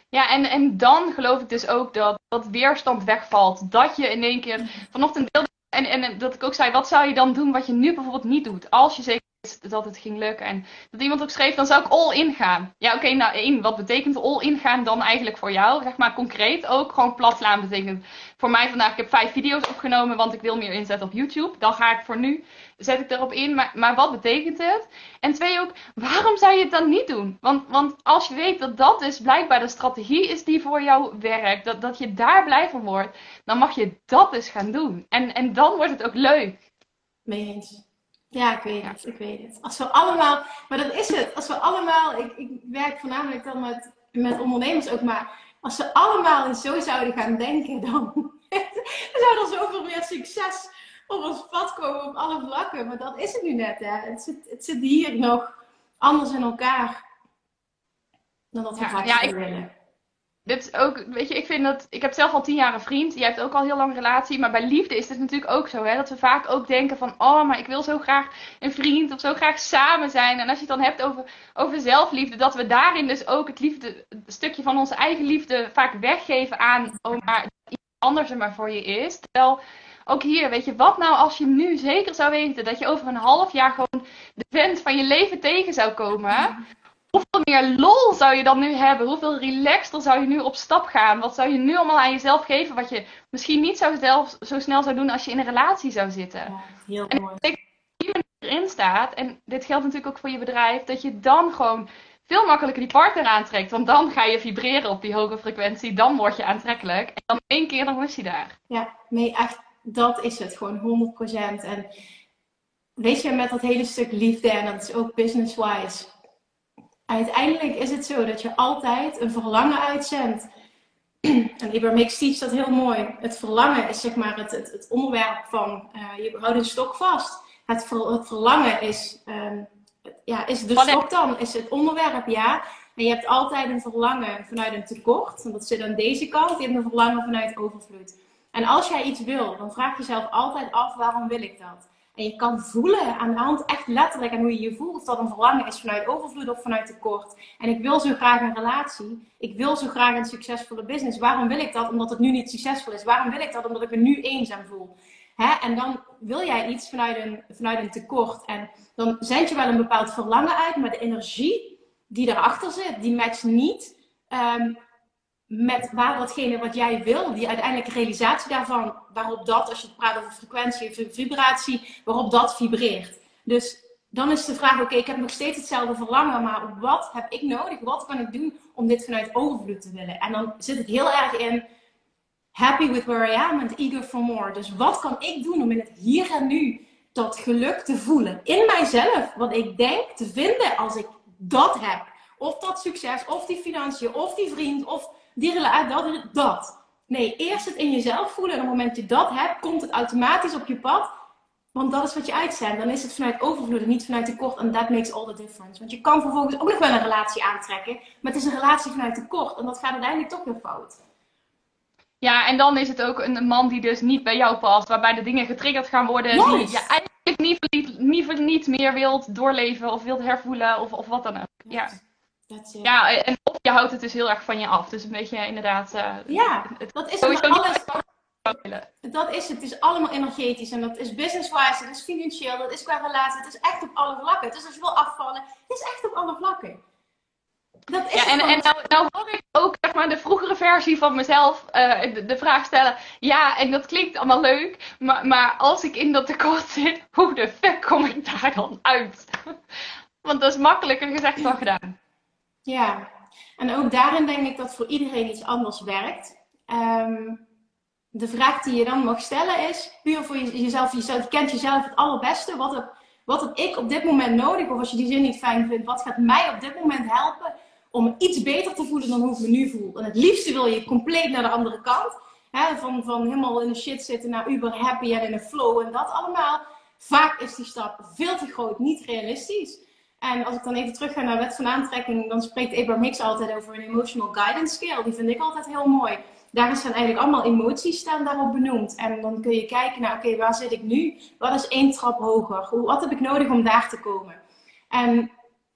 [SPEAKER 2] Ja, en, en dan geloof ik dus ook dat, dat weerstand wegvalt. Dat je in één keer vanochtend deelde. En, en dat ik ook zei, wat zou je dan doen wat je nu bijvoorbeeld niet doet? Als je zeker dat het ging lukken. En dat iemand ook schreef, dan zou ik all in gaan. Ja, oké, nou één, wat betekent all in gaan dan eigenlijk voor jou? Zeg maar concreet ook, gewoon plat slaan betekent voor mij vandaag, ik heb vijf video's opgenomen, want ik wil meer inzetten op YouTube. Dan ga ik voor nu, zet ik erop in, maar, maar wat betekent het? En twee ook, waarom zou je het dan niet doen? Want, want als je weet dat dat dus blijkbaar de strategie is die voor jou werkt, dat, dat je daar blij van wordt, dan mag je dat dus gaan doen. En, en dan wordt het ook leuk.
[SPEAKER 1] Mee eens. Ja, ik weet het. Ik weet het. Als we allemaal, maar dat is het. Als we allemaal, ik, ik werk voornamelijk dan met, met ondernemers ook, maar als ze allemaal zo zouden gaan denken, dan, dan zou er zoveel meer succes op ons pad komen op alle vlakken. Maar dat is het nu net. Hè. Het, zit, het zit hier nog anders in elkaar dan dat we ja, ja, willen
[SPEAKER 2] dit is ook, weet je, ik vind dat, ik heb zelf al tien jaar een vriend, jij hebt ook al heel lang een relatie, maar bij liefde is het natuurlijk ook zo, hè, dat we vaak ook denken van, oh, maar ik wil zo graag een vriend of zo graag samen zijn. En als je het dan hebt over, over zelfliefde, dat we daarin dus ook het liefde, stukje van onze eigen liefde vaak weggeven aan, oh, maar iemand anders er maar voor je is. Terwijl, ook hier, weet je, wat nou als je nu zeker zou weten dat je over een half jaar gewoon de vent van je leven tegen zou komen hoeveel meer lol zou je dan nu hebben? Hoeveel relaxter zou je nu op stap gaan? Wat zou je nu allemaal aan jezelf geven wat je misschien niet zo, zelf, zo snel zou doen als je in een relatie zou zitten? Ja,
[SPEAKER 1] heel en mooi. En
[SPEAKER 2] je erin staat, en dit geldt natuurlijk ook voor je bedrijf, dat je dan gewoon veel makkelijker die partner aantrekt. Want dan ga je vibreren op die hoge frequentie, dan word je aantrekkelijk. En dan één keer, dan was je daar.
[SPEAKER 1] Ja, nee, echt, dat is het gewoon 100%. En weet je, met dat hele stuk liefde, en dat is ook business-wise uiteindelijk is het zo dat je altijd een verlangen uitzendt. En Ibermix teach dat heel mooi. Het verlangen is zeg maar het, het, het onderwerp van, uh, je houdt een stok vast. Het, ver, het verlangen is, um, ja, is de stok dan, is het onderwerp, ja. En je hebt altijd een verlangen vanuit een tekort. En dat zit aan deze kant. Je hebt een verlangen vanuit overvloed. En als jij iets wil, dan vraag jezelf altijd af, waarom wil ik dat? En je kan voelen aan de hand, echt letterlijk, aan hoe je je voelt, of dat een verlangen is vanuit overvloed of vanuit tekort. En ik wil zo graag een relatie. Ik wil zo graag een succesvolle business. Waarom wil ik dat? Omdat het nu niet succesvol is. Waarom wil ik dat? Omdat ik me nu eenzaam voel. Hè? En dan wil jij iets vanuit een, vanuit een tekort. En dan zend je wel een bepaald verlangen uit, maar de energie die erachter zit, die matcht niet. Um, met waar datgene wat jij wil, die uiteindelijke realisatie daarvan, waarop dat, als je het praat over frequentie of vibratie, waarop dat vibreert. Dus dan is de vraag, oké, ik heb nog steeds hetzelfde verlangen, maar wat heb ik nodig? Wat kan ik doen om dit vanuit overvloed te willen? En dan zit het heel erg in happy with where I am and eager for more. Dus wat kan ik doen om in het hier en nu dat geluk te voelen in mijzelf? Wat ik denk te vinden als ik dat heb. Of dat succes, of die financiën, of die vriend, of die relatie, dat, dat. Nee, eerst het in jezelf voelen. En op het moment dat je dat hebt, komt het automatisch op je pad. Want dat is wat je uitzendt. Dan is het vanuit overvloed en niet vanuit tekort. En that makes all the difference. Want je kan vervolgens ook nog wel een relatie aantrekken. Maar het is een relatie vanuit tekort. En dat gaat uiteindelijk toch weer fout.
[SPEAKER 2] Ja, en dan is het ook een man die dus niet bij jou past. Waarbij de dingen getriggerd gaan worden. Die je eigenlijk niet, niet, niet meer wilt doorleven of wilt hervoelen. Of, of wat dan ook. Ja. Ja, en of je houdt het dus heel erg van je af. Dus een beetje inderdaad. Uh,
[SPEAKER 1] ja, het, dat is het alles. Dat is het. Het is allemaal energetisch. En dat is business-wise, het is financieel, dat is qua relatie. Het is echt op alle vlakken. Dus als je wil afvallen, het is echt op alle vlakken.
[SPEAKER 2] Dat is ja, en, en nou, nou hoor ik ook zeg maar, de vroegere versie van mezelf uh, de, de, vraag stellen. Ja, en dat klinkt allemaal leuk. Maar, maar als ik in dat tekort zit, hoe de fuck kom ik daar dan uit? Want dat is makkelijker gezegd dan gedaan.
[SPEAKER 1] Ja, en ook daarin denk ik dat voor iedereen iets anders werkt. Ehm, de vraag die je dan mag stellen is, puur voor jezelf, jezelf je kent jezelf het allerbeste. Wat heb, wat heb ik op dit moment nodig? Of als je die zin niet fijn vindt, wat gaat mij op dit moment helpen om iets beter te voelen dan hoe ik me nu voel? En het liefste wil je compleet naar de andere kant. Van, van helemaal in de shit zitten naar uber happy en in een flow en dat allemaal. Vaak is die stap veel te groot, niet realistisch. En als ik dan even terug ga naar wet van aantrekking, dan spreekt Abraham Hicks altijd over een emotional guidance scale. Die vind ik altijd heel mooi. Daar zijn eigenlijk allemaal emoties staan daarop benoemd. En dan kun je kijken naar, oké, waar zit ik nu? Wat is één trap hoger? Wat heb ik nodig om daar te komen? En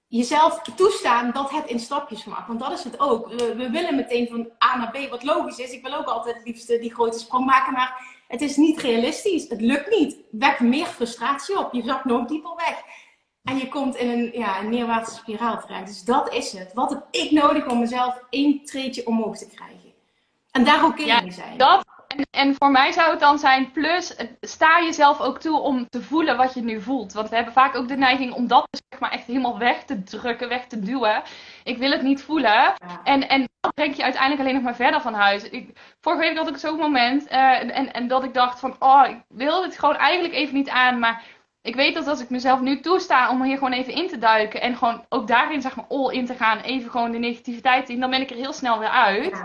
[SPEAKER 1] jezelf toestaan dat het in stapjes mag. Want dat is het ook. We, willen meteen van A naar B, wat logisch is. Ik wil ook altijd het liefste die grote sprong maken, maar het is niet realistisch. Het lukt niet. Wek meer frustratie op. Je zakt nog dieper weg. En je komt in een, ja, een neerwaartse spiraal terecht. Dus dat is het. Wat heb ik nodig om mezelf één treetje omhoog te krijgen? En daar ook in ja, zijn.
[SPEAKER 2] Dat, en, en, voor mij zou het dan zijn, plus sta jezelf ook toe om te voelen wat je nu voelt. Want we hebben vaak ook de neiging om dat zeg maar echt helemaal weg te drukken, weg te duwen. Ik wil het niet voelen. En, en dat brengt je uiteindelijk alleen nog maar verder van huis. Ik, vorige week had ik zo'n moment uh, en, en dat ik dacht van, oh, ik wil het gewoon eigenlijk even niet aan, maar ik weet dat als ik mezelf nu toesta om hier gewoon even in te duiken en gewoon ook daarin zeg maar all in te gaan, even gewoon de negativiteit in, dan ben ik er heel snel weer uit.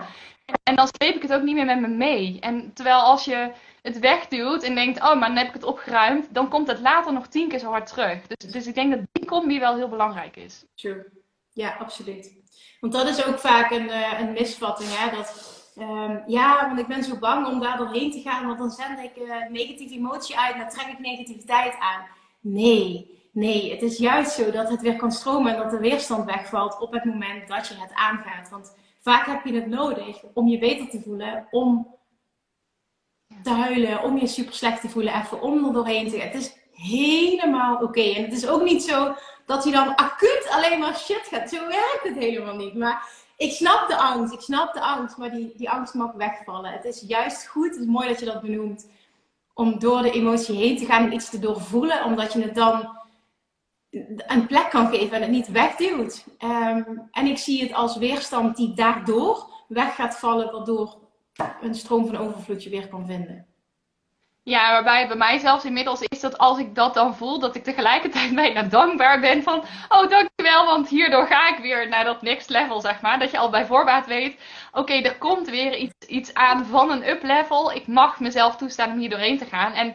[SPEAKER 2] En dan sleep ik het ook niet meer met me mee. En terwijl als je het wegduwt en denkt, oh, maar dan heb ik het opgeruimd, dan komt het later nog tien keer zo hard terug. Dus, dus ik denk dat die combi wel heel belangrijk is.
[SPEAKER 1] True. Ja, absoluut. Want dat is ook vaak een, uh, een misvatting, hè? Dat, um, ja, want ik ben zo bang om daar doorheen te gaan, want dan zend ik uh, negatieve emotie uit en dan trek ik negativiteit aan. Nee, nee, het is juist zo dat het weer kan stromen en dat de weerstand wegvalt op het moment dat je het aangaat. Want vaak heb je het nodig om je beter te voelen, om te huilen, om je super slecht te voelen, even om er doorheen te gaan. Het is helemaal oké. En het is ook niet zo dat je dan acuut alleen maar shit gaat. Zo werkt het helemaal niet. Maar ik snap de angst, ik snap de angst, maar die, die angst mag wegvallen. Het is juist goed, het is mooi dat je dat benoemt, om door de emotie heen te gaan en iets te doorvoelen, omdat je het dan een plek kan geven en het niet wegduwt. Um, en ik zie het als weerstand die daardoor weg gaat vallen, waardoor een stroom van overvloed je weer kan vinden.
[SPEAKER 2] Ja, waarbij bij mij zelfs inmiddels is dat als ik dat dan voel, dat ik tegelijkertijd bijna dankbaar ben van, oh dankjewel, want hierdoor ga ik weer naar dat next level, zeg maar. Dat je al bij voorbaat weet, oké, er komt weer iets, iets aan van een up level. Ik mag mezelf toestaan om hier doorheen te gaan. En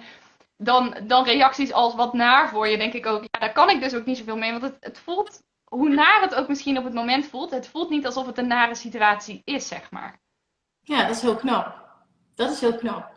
[SPEAKER 2] dan, dan reacties als wat naar voor je, denk ik ook, ja, daar kan ik dus ook niet zoveel mee. Want het, het voelt, hoe naar het ook misschien op het moment voelt, het voelt niet alsof het een nare situatie is, zeg maar.
[SPEAKER 1] Ja, dat is heel knap. Dat is heel knap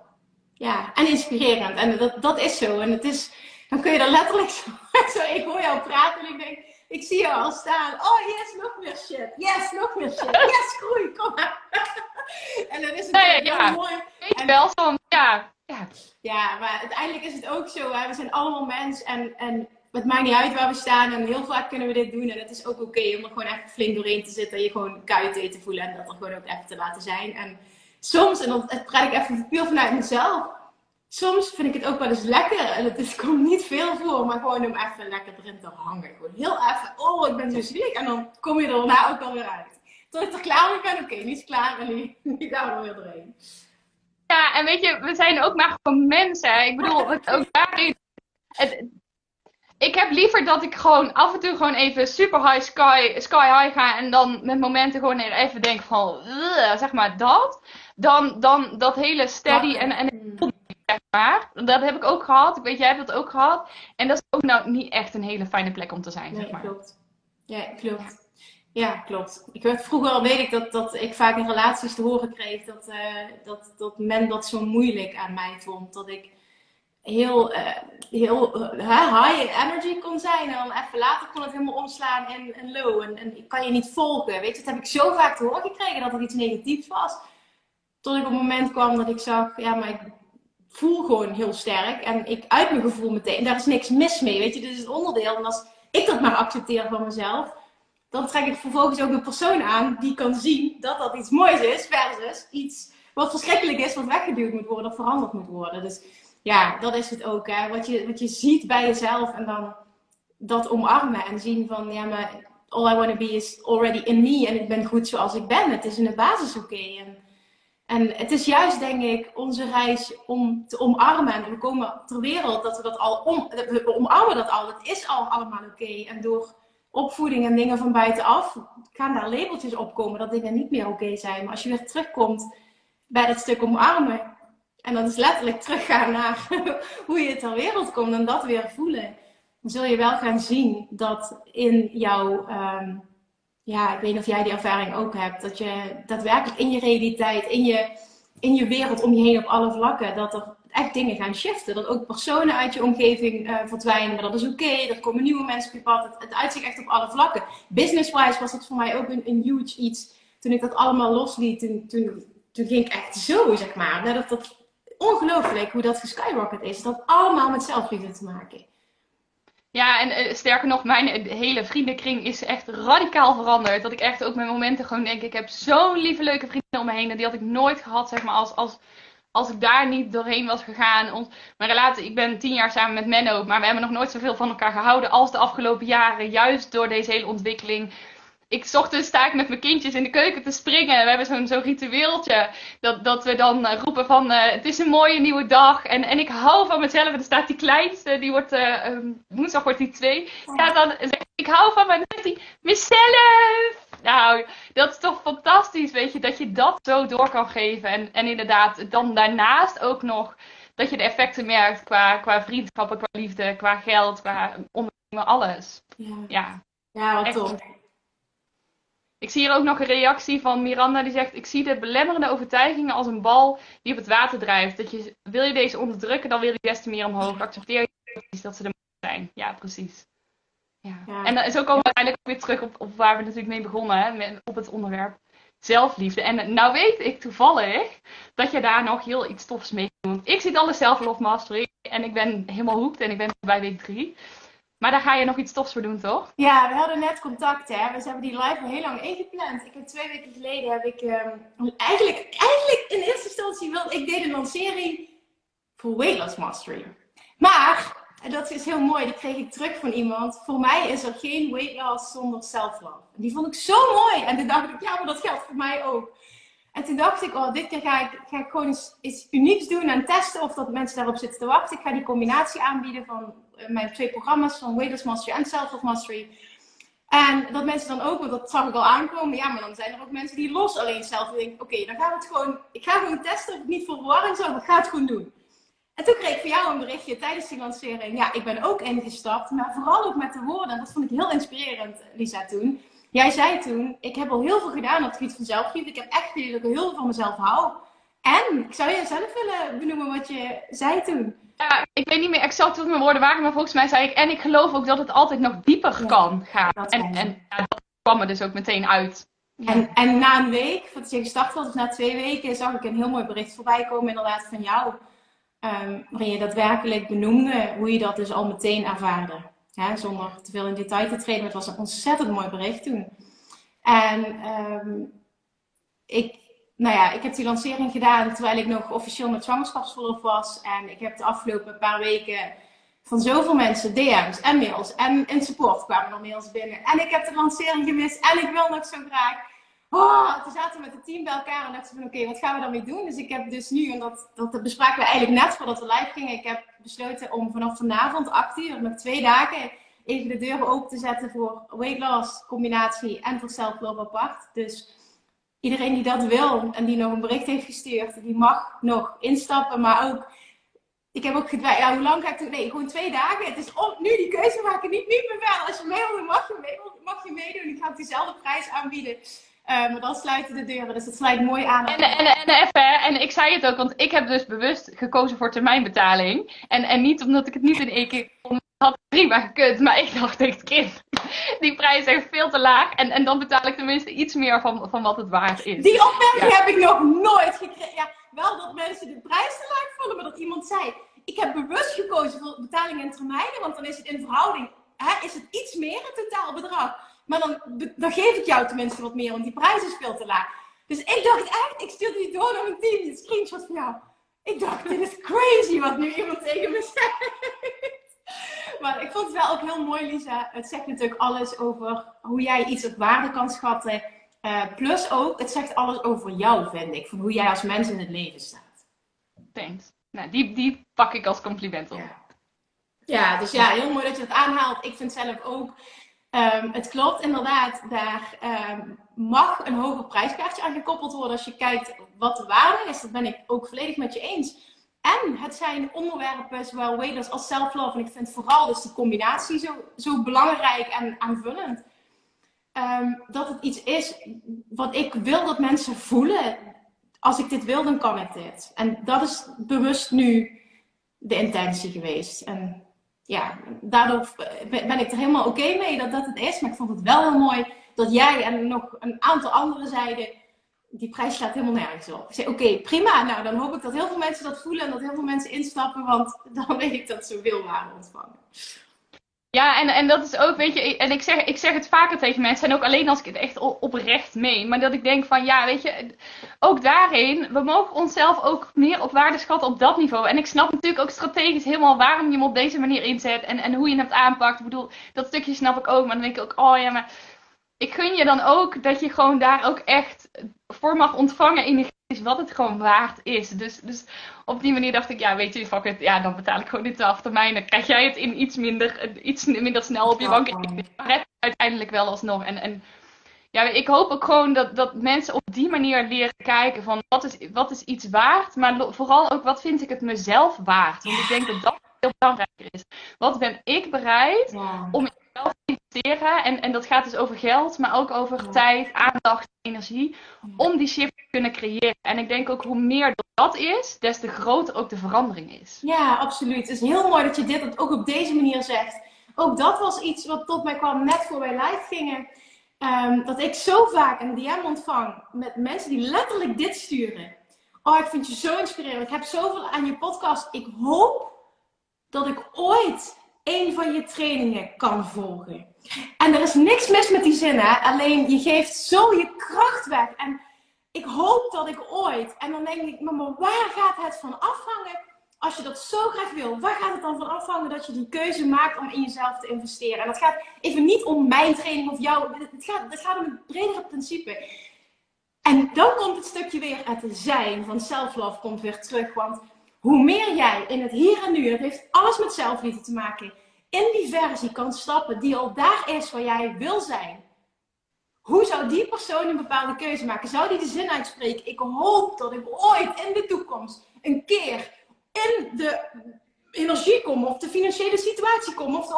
[SPEAKER 1] ja, en inspirerend. En dat, dat is zo. En het is, dan kun je er letterlijk zo, zo, ik hoor jou praten en ik denk, ik zie jou al staan. Oh yes, nog meer shit. Yes, nog meer shit. Yes, groei, kom maar. en dan is het
[SPEAKER 2] nee, ja. mooi. Je wel, van, ja.
[SPEAKER 1] ja. Ja, maar uiteindelijk is het ook zo. Hè? We zijn allemaal mens en, en het maakt niet uit waar we staan. En heel vaak kunnen we dit doen. En het is ook oké om er gewoon echt flink doorheen te zitten. En je gewoon kuiten te voelen. En dat er gewoon ook even te laten zijn. En soms, en dat praat ik even puur vanuit mezelf, soms vind ik het ook wel eens lekker. En het, is, komt niet veel voor, maar gewoon om even lekker erin te hangen. Gewoon heel even, oh, ik ben zo ziek. En dan kom je er daarna ook alweer uit. Tot ik er klaar mee ben, oké, okay, niet klaar en nu, nu gaan we er weer doorheen.
[SPEAKER 2] Ja, en weet je, we zijn ook maar gewoon mensen. Ik bedoel, het, ook daarin. Het, ik heb liever dat ik gewoon af en toe gewoon even super high sky, sky high ga en dan met momenten gewoon even denk van, zeg maar dat dan, dan dat hele steady en, en zeg maar. Dat heb ik ook gehad. Ik weet, jij hebt dat ook gehad. En dat is ook nou niet echt een hele fijne plek om te zijn,
[SPEAKER 1] nee,
[SPEAKER 2] zeg maar.
[SPEAKER 1] klopt. Ja, klopt. Ja, klopt. Ik werd, vroeger al weet ik dat, dat ik vaak in relaties te horen kreeg dat, uh, dat, dat men dat zo moeilijk aan mij vond. Dat ik heel, uh, heel uh, high energy kon zijn. En dan even later kon het helemaal omslaan in, in low. En, en ik kan je niet volgen. Weet je, dat heb ik zo vaak te horen gekregen dat er iets negatiefs was. Tot ik op het moment kwam dat ik zag, ja, maar ik voel gewoon heel sterk. En ik uit mijn gevoel meteen. Daar is niks mis mee, weet je. Dit is het onderdeel. En als ik dat maar accepteer van mezelf, dan trek ik vervolgens ook een persoon aan die kan zien dat dat iets moois is, versus iets wat verschrikkelijk is, wat weggeduwd moet worden of veranderd moet worden. Dus ja, dat is het ook. Hè. Wat, je, wat je ziet bij jezelf en dan dat omarmen en zien van, ja, maar all I want to be is already in me en ik ben goed zoals ik ben. Het is in de basis oké. En het is juist, denk ik, onze reis om te omarmen. En we komen ter wereld dat we dat al om, we omarmen dat al. Het is al allemaal oké. En door opvoeding en dingen van buitenaf gaan daar labeltjes op komen dat dingen niet meer oké zijn. Maar als je weer terugkomt bij dat stuk omarmen. En dan is letterlijk teruggaan naar hoe je ter wereld komt en dat weer voelen. Dan zul je wel gaan zien dat in jouw ehm, ja, ik weet niet of jij die ervaring ook hebt. Dat je daadwerkelijk in je realiteit, in je, in je wereld om je heen op alle vlakken, dat er echt dingen gaan shiften. Dat ook personen uit je omgeving uh, verdwijnen, maar dat is oké. Er komen nieuwe mensen op je pad. Het, het uitzicht echt op alle vlakken. Business-wise was dat voor mij ook een, huge iets. Toen ik dat allemaal losliet, toen, toen, ging ik echt zo, zeg maar. Dat, dat ongelooflijk hoe dat geskyrocket is. Dat allemaal met zelfliefde te maken.
[SPEAKER 2] Ja, en uh, sterker nog, mijn hele vriendenkring is echt radicaal veranderd. Dat ik echt ook met momenten gewoon denk, ik heb zo'n lieve leuke vrienden om me heen. En die had ik nooit gehad, zeg maar, als, als, als ik daar niet doorheen was gegaan. Ons, mijn relatie, ik ben tien jaar samen met Menno, maar we hebben nog nooit zoveel van elkaar gehouden als de afgelopen jaren. Juist door deze hele ontwikkeling ik ochtends sta ik met mijn kindjes in de keuken te springen. We hebben zo'n zo'n ritueeltje. Dat, dat we dan uh, roepen van uh, het is een mooie nieuwe dag. En, en ik hou van mezelf. En er staat die kleinste, die wordt uh, um, woensdag wordt die twee. Staat dan zegt ik hou van mijn mezelf. Nou, dat is toch fantastisch, weet je, dat je dat zo door kan geven. En, en inderdaad, dan daarnaast ook nog dat je de effecten merkt qua, qua vriendschappen, qua liefde, qua geld, qua ondernemen, alles.
[SPEAKER 1] Ja, ja, ja wat tof.
[SPEAKER 2] Ik zie hier ook nog een reactie van Miranda die zegt: Ik zie de belemmerende overtuigingen als een bal die op het water drijft. Dat je, wil je deze onderdrukken, dan wil je des te meer omhoog. Accepteer je dat ze er zijn. Ja, precies. Ja. En zo komen we uiteindelijk weer terug op, op waar we natuurlijk mee begonnen, hè, op het onderwerp zelfliefde. En nou weet ik toevallig dat je daar nog heel iets tofs mee doet. Ik zit alle self-love mastery en ik ben helemaal hoekt en ik ben bij week 3. Maar daar ga je nog iets tofs voor doen, toch?
[SPEAKER 1] Ja, we hadden net contact, hè. We hebben die live al heel lang ingepland. Ik heb twee weken geleden, heb ik um, eigenlijk, eigenlijk in eerste instantie wilde ik deed een lancering voor Weight Loss Mastery. Maar, en dat is heel mooi, die kreeg ik terug van iemand. Voor mij is er geen weight loss zonder self-love. Die vond ik zo mooi. En toen dacht ik, ja, maar dat geldt voor mij ook. En toen dacht ik, oh, dit keer ga ik, ga ik gewoon iets, iets unieks doen en testen of dat mensen daarop zitten te wachten. Ik ga die combinatie aanbieden van mijn twee programma's van Weightless Mastery en Self-Love Mastery. En dat mensen dan ook, want dat zag ik al aankomen, ja, maar dan zijn er ook mensen die los alleen zelf denken, oké, dan gaan we het gewoon, ik ga gewoon testen of het niet voor verwarring zorgt, ik ga het gewoon doen. En toen kreeg ik van jou een berichtje tijdens die lancering, ja, ik ben ook ingestapt, maar vooral ook met de woorden, en dat vond ik heel inspirerend, Lisa, toen. Jij zei toen, ik heb al heel veel gedaan op het gebied van zelfliefde, ik heb echt geleerd heel veel van mezelf hou. En ik zou je zelf willen benoemen wat je zei toen.
[SPEAKER 2] Ja, ik weet niet meer exact wat mijn woorden waren, maar volgens mij zei ik. En ik geloof ook dat het altijd nog dieper kan gaan. En, en ja, dat kwam er dus ook meteen uit.
[SPEAKER 1] En, en na een week, voordat je gestart was, of na twee weken, zag ik een heel mooi bericht voorbij komen, inderdaad, van jou. Um, waarin je daadwerkelijk benoemde hoe je dat dus al meteen ervaarde. Zonder te veel in detail te treden. Maar het was een ontzettend mooi bericht toen. En um, ik, nou ja, ik heb die lancering gedaan terwijl ik nog officieel met zwangerschapsverlof was. En ik heb de afgelopen paar weken van zoveel mensen DM's en mails en in support kwamen er mails binnen. En ik heb de lancering gemist en ik wil nog zo graag. Oh, toen zaten met het team bij elkaar en dachten van oké, wat gaan we daarmee doen? Dus ik heb dus nu, en dat, dat bespraken we eigenlijk net voordat we live gingen, ik heb besloten om vanaf vanavond 8 uur, nog twee dagen, even de deuren open te zetten voor weight loss combinatie en voor self-love apart. Dus iedereen die dat wil en die nog een bericht heeft gestuurd, die mag nog instappen. Maar ook, ik heb ook ja, hoe lang ga ik doen? Nee, gewoon twee dagen. Het is om nu die keuze maken, niet, niet meer verder. Als je mee wil, mag je, mee, mag je meedoen. Ik ga diezelfde prijs aanbieden. Uh, maar dan sluiten de deuren, dus dat sluit mooi aan.
[SPEAKER 2] En, en, en, even, en ik zei het ook, want ik heb dus bewust gekozen voor termijnbetaling. En, en niet omdat ik het niet in één keer kon had prima gekund, maar ik dacht echt, kind, die prijs is echt veel te laag. En, en dan betaal ik tenminste iets meer van, van wat het waard is.
[SPEAKER 1] Die opmerking heb ik nog nooit gekregen. Ja, wel dat mensen de prijs te laag vonden, maar dat iemand zei, ik heb bewust gekozen voor betaling in termijnen, want dan is het in verhouding, hè, is het iets meer het totaal bedrag. Maar dan, dan geef ik jou tenminste wat meer, want die prijs is veel te laag. Dus ik dacht echt, ik stuurde die door naar mijn team, een screenshot van jou. Ik dacht, dit is crazy wat nu iemand tegen me zegt. Maar ik vond het wel ook heel mooi, Lisa. Het zegt natuurlijk alles over hoe jij iets op waarde kan schatten. Uh, plus ook, het zegt alles over jou, vind ik. Van hoe jij als mens in het leven staat.
[SPEAKER 2] Thanks. Nou, die, die pak ik als compliment op.
[SPEAKER 1] Ja. ja, dus ja, heel mooi dat je dat aanhaalt. Ik vind zelf ook, um, het klopt inderdaad, daar um, mag een hoger prijskaartje aan gekoppeld worden als je kijkt wat de waarde is. Dat ben ik ook volledig met je eens. En het zijn onderwerpen zowel weight als self-love. En ik vind vooral dus die combinatie zo, zo belangrijk en aanvullend. Um, dat het iets is wat ik wil dat mensen voelen. Als ik dit wil, dan kan ik dit. En dat is bewust nu de intentie geweest. En ja, daardoor ben ik er helemaal oké mee dat dat het is. Maar ik vond het wel heel mooi dat jij en nog een aantal anderen zeiden die prijs staat helemaal nergens op. Ik oké, prima. Nou, dan hoop ik dat heel veel mensen dat voelen en dat heel veel mensen instappen, want dan weet ik dat ze waarde ontvangen.
[SPEAKER 2] Ja, en, en dat is ook, weet je, en ik zeg, ik zeg het vaker tegen mensen, en ook alleen als ik het echt oprecht meen, maar dat ik denk van, ja, weet je, ook daarin, we mogen onszelf ook meer op waarde schatten op dat niveau. En ik snap natuurlijk ook strategisch helemaal waarom je hem op deze manier inzet en, en hoe je het aanpakt. Ik bedoel, dat stukje snap ik ook, maar dan denk ik ook, oh ja, maar ik gun je dan ook dat je gewoon daar ook echt voor mag ontvangen in is wat het gewoon waard is. Dus, dus op die manier dacht ik, ja, weet je, fuck it, ja, dan betaal ik gewoon dit af termijn. Dan krijg jij het in iets minder, iets minder snel op je bank. Maar het uiteindelijk wel alsnog. En, en ja, ik hoop ook gewoon dat, dat mensen op die manier leren kijken van wat is, wat is iets waard, maar vooral ook wat vind ik het mezelf waard. Want ik denk dat dat heel belangrijker is. Wat ben ik bereid om te investeren? En, en dat gaat dus over geld, maar ook over tijd, aandacht, energie. Om die shift te kunnen creëren. En ik denk ook hoe meer dat is, des te groter ook de verandering is.
[SPEAKER 1] Ja, absoluut. Het is heel mooi dat je dit ook op deze manier zegt. Ook dat was iets wat tot mij kwam net voor wij live gingen. Ehm, dat ik zo vaak een DM ontvang met mensen die letterlijk dit sturen. Oh, ik vind je zo inspirerend. Ik heb zoveel aan je podcast. Ik hoop dat ik ooit een van je trainingen kan volgen. En er is niks mis met die zin, hè? Alleen je geeft zo je kracht weg. En ik hoop dat ik ooit. En dan denk ik, maar waar gaat het van afhangen? Als je dat zo graag wil, waar gaat het dan van afhangen dat je die keuze maakt om in jezelf te investeren? En dat gaat even niet om mijn training of jou. Het gaat, het gaat om het bredere principe. En dan komt het stukje weer het zijn van self-love komt weer terug. Want hoe meer jij in het hier en nu, het heeft alles met zelfliefde te maken, in die versie kan stappen die al daar is waar jij wil zijn. Hoe zou die persoon een bepaalde keuze maken? Zou die de zin uitspreken? Ik hoop dat ik ooit in de toekomst een keer in de energie kom, of de financiële situatie kom, of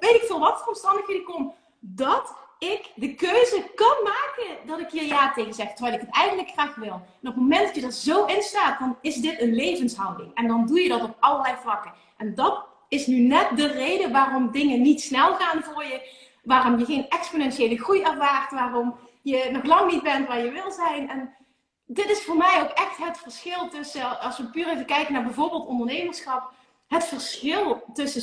[SPEAKER 1] weet ik veel wat voor omstandigheden kom. Dat ik de keuze kan maken dat ik hier ja tegen zeg, terwijl ik het eigenlijk graag wil. En op het moment dat je er zo in staat, dan is dit een levenshouding. En dan doe je dat op allerlei vlakken. En dat is nu net de reden waarom dingen niet snel gaan voor je. Waarom je geen exponentiële groei ervaart. Waarom je nog lang niet bent waar je wil zijn. En dit is voor mij ook echt het verschil tussen, als we puur even kijken naar bijvoorbeeld ondernemerschap. Het verschil tussen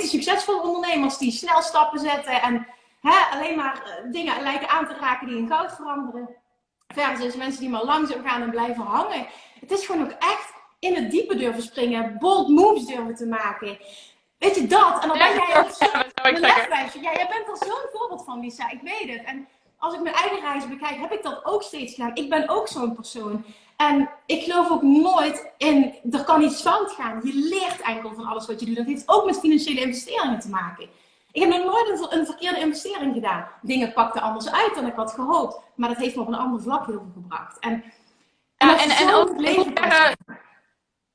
[SPEAKER 1] succesvolle ondernemers die snel stappen zetten en hè, alleen maar eh, dingen lijken aan te raken die in goud veranderen. Versus mensen die maar langzaam gaan en blijven hangen. Het is gewoon ook echt in het diepe durven springen, bold moves durven te maken. Weet je dat? En dan ben jij ook zo Ja, jij bent er zo'n voorbeeld van, Lisa. Ik weet het. En als ik mijn eigen reis bekijk, heb ik dat ook steeds gedaan. Ik ben ook zo'n persoon. En ik geloof ook nooit in, er kan iets fout gaan. Je leert enkel van alles wat je doet. Dat heeft ook met financiële investeringen te maken. Ik heb nog nooit een, verkeerde investering gedaan. Dingen pakten anders uit dan ik had gehoopt. Maar dat heeft me op een ander vlak heel veel gebracht. En,
[SPEAKER 2] ja, en, en ook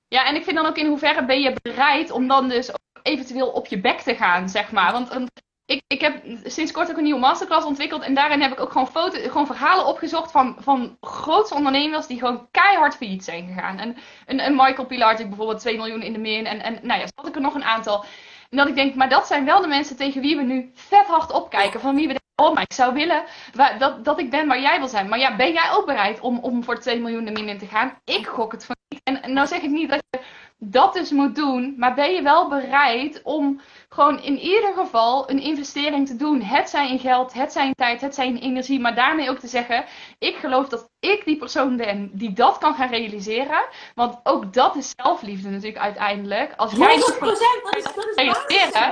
[SPEAKER 2] ja, en ik vind dan ook in hoeverre ben je bereid om dan dus eventueel op je bek te gaan, zeg maar. Want ik, ik heb sinds kort ook een nieuwe masterclass ontwikkeld. En daarin heb ik ook gewoon, foto, gewoon verhalen opgezocht van, van grootste ondernemers die gewoon keihard failliet zijn gegaan. En een, een Michael Pilarczyk bijvoorbeeld 2 miljoen in de min. En, en nou ja, had ik er nog een aantal. En dat ik denk, maar dat zijn wel de mensen tegen wie we nu vet hard opkijken. Van wie we denken, oh maar ik zou willen dat, dat ik ben waar jij wil zijn. Maar ja, ben jij ook bereid om, om voor 2 miljoen de min in te gaan? Ik gok het van niet. En nou zeg ik niet dat je dat dus moet doen. Maar ben je wel bereid om gewoon in ieder geval een investering te doen? Het zijn in geld, het zijn in tijd, het zijn in energie. Maar daarmee ook te zeggen, ik geloof dat ik die persoon ben die dat kan gaan realiseren. Want ook dat is zelfliefde natuurlijk uiteindelijk.
[SPEAKER 1] Als jij 100%, dat is, dat is realiseren.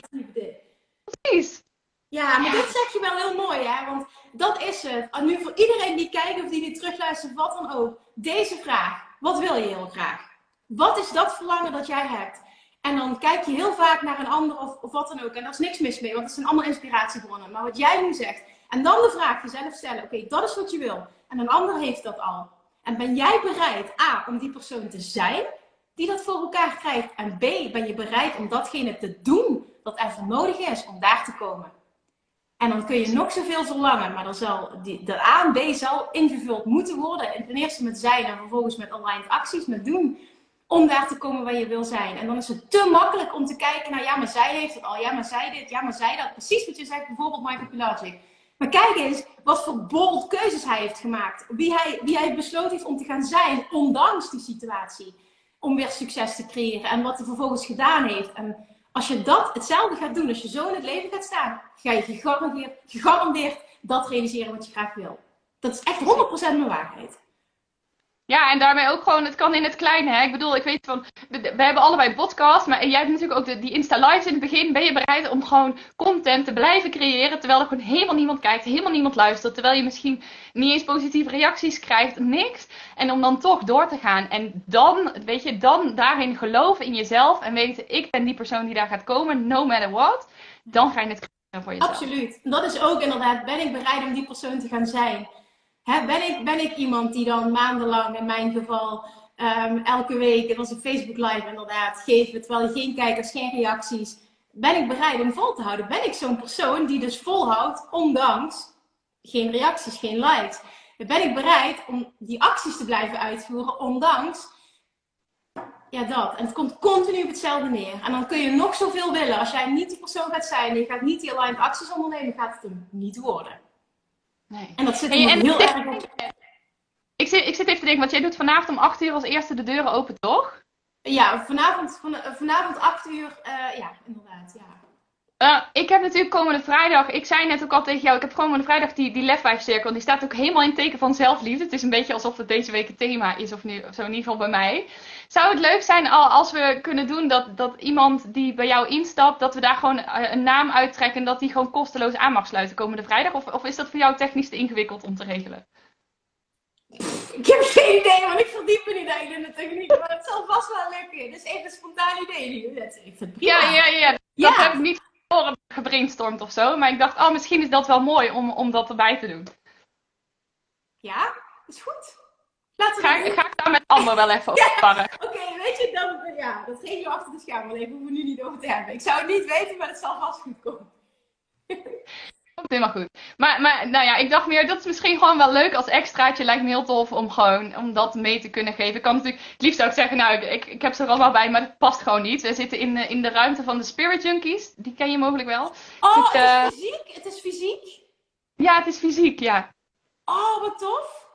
[SPEAKER 2] Precies.
[SPEAKER 1] Ja, maar dit zeg je wel heel mooi, hè? Want dat is het. En nu voor iedereen die kijkt of die dit terugluistert, wat dan ook. Deze vraag. Wat wil je heel graag? Wat is dat verlangen dat jij hebt? En dan kijk je heel vaak naar een ander of, wat dan ook. En daar is niks mis mee, want het zijn allemaal inspiratiebronnen. Maar wat jij nu zegt. En dan de vraag jezelf stellen. Oké, dat is wat je wil. En een ander heeft dat al. En ben jij bereid, A, om die persoon te zijn die dat voor elkaar krijgt? En B, ben je bereid om datgene te doen er voor nodig is om daar te komen? En dan kun je nog zoveel verlangen, maar dan zal die, de A en B zal ingevuld moeten worden. En ten eerste met zijn en vervolgens met online acties, met doen om daar te komen waar je wil zijn. En dan is het te makkelijk om te kijken naar, ja, maar zij heeft het al, ja, maar zij dit, ja, maar zij dat. Precies wat je zegt, bijvoorbeeld Michael Pilagic. Maar kijk eens wat voor bold keuzes hij heeft gemaakt. Wie hij, wie hij besloten heeft om te gaan zijn, ondanks die situatie. Om weer succes te creëren. En wat hij vervolgens gedaan heeft. En Als je dat hetzelfde gaat doen, als je zo in het leven gaat staan, ga je gegarandeerd, gegarandeerd dat realiseren wat je graag wil. Dat is echt 100% mijn waarheid.
[SPEAKER 2] Ja, en daarmee ook gewoon, het kan in het kleine. Hè? Ik bedoel, ik weet van, we hebben allebei podcast, maar jij hebt natuurlijk ook de, die Insta Lives in het begin. Ben je bereid om gewoon content te blijven creëren, terwijl er gewoon helemaal niemand kijkt, helemaal niemand luistert, terwijl je misschien niet eens positieve reacties krijgt, niks. En om dan toch door te gaan. En dan, weet je, dan daarin geloven in jezelf en weten, ik ben die persoon die daar gaat komen, no matter what. Dan ga je het creëren voor jezelf.
[SPEAKER 1] Absoluut. Dat is ook inderdaad, ben ik bereid om die persoon te gaan zijn? Ben, ik, ben ik iemand die dan maandenlang, in mijn geval, um, elke week, het was een Facebook live inderdaad, geven, terwijl geen kijkers, geen reacties. Ben ik bereid om vol te houden? Ben ik zo'n persoon die dus volhoudt, ondanks geen reacties, geen likes? Ben ik bereid om die acties te blijven uitvoeren, ondanks ja, dat. En het komt continu op hetzelfde neer. En dan kun je nog zoveel willen. Als jij niet die persoon gaat zijn je gaat niet die aligned acties ondernemen, gaat het hem niet worden.
[SPEAKER 2] Nee.
[SPEAKER 1] En dat zit hey, heel erg op.
[SPEAKER 2] Ik zit, ik zit even te denken, want jij doet vanavond om 8 uur als eerste de deuren open, toch?
[SPEAKER 1] Ja, vanavond, van, vanavond 8 uur, uh, ja, inderdaad, ja.
[SPEAKER 2] Uh, ik heb natuurlijk komende vrijdag, ik zei net ook al tegen jou, ik heb komende vrijdag die, die lefwijfcirkel. Die staat ook helemaal in teken van zelfliefde. Het is een beetje alsof het deze week het thema is, of, nu, of zo in ieder geval bij mij. Zou het leuk zijn als we kunnen doen dat, dat iemand die bij jou instapt, dat we daar gewoon eh, een naam uittrekken en dat die gewoon kosteloos aan mag sluiten komende vrijdag? Of, of is dat voor jou technisch te ingewikkeld om te regelen?
[SPEAKER 1] Ik heb geen idee, want ik verdiep me niet in de techniek. Maar het zal vast wel lukken. Dus even een spontaan idee. Ik vind
[SPEAKER 2] Ja, ja, ja. Dat ja. heb ik niet voor gebrainstormd of zo. Maar ik dacht, oh, misschien is dat wel mooi om, om dat erbij te doen.
[SPEAKER 1] Ja, is goed.
[SPEAKER 2] Laten we ga, ga ik daar met Amber wel even over sparren.
[SPEAKER 1] Oké, weet je, dan, ja, dat geef je achter de schermen even. Hoeven we nu niet over te hebben. Ik zou het niet weten, maar het zal vast goed komen.
[SPEAKER 2] Komt helemaal goed. Maar, maar nou ja, ik dacht meer, dat is misschien gewoon wel leuk als extraatje. Lijkt me heel tof om gewoon om dat mee te kunnen geven. Ik kan natuurlijk het liefst ook zeggen, nou, ik, ik heb ze er allemaal bij, maar dat past gewoon niet. We zitten in, in de ruimte van de Spirit Junkies. Die ken je mogelijk wel.
[SPEAKER 1] Oh, het, is uh... fysiek? Het is fysiek?
[SPEAKER 2] Ja, het is fysiek, ja.
[SPEAKER 1] Oh, wat tof.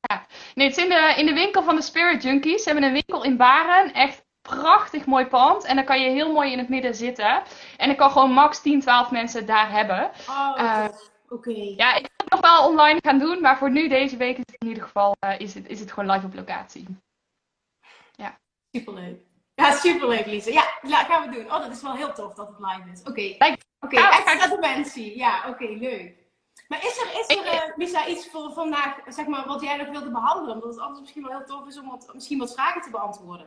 [SPEAKER 2] Ja. Nee, het is in de, in de winkel van de Spirit Junkies. Ze hebben een winkel in Baren. Echt prachtig mooi pand. En dan kan je heel mooi in het midden zitten. En dan kan gewoon max 10, 12 mensen daar hebben.
[SPEAKER 1] Oh, uh, oké.
[SPEAKER 2] Ja, ik wil het nog wel online gaan doen. Maar voor nu, deze week, is het in ieder geval uh, is het, is het gewoon live op locatie. Ja.
[SPEAKER 1] Superleuk. Ja, superleuk, Lise. Ja, ja, gaan we doen. Oh, dat is wel heel tof dat het live is. Oké. Okay. Oké, okay, extra dimensie. Ja, oké, leuk. Maar is er, is er uh, Lisa, iets voor vandaag, zeg maar, wat jij nog wilde behandelen? Omdat het anders misschien wel heel tof is om wat, misschien wat vragen te beantwoorden.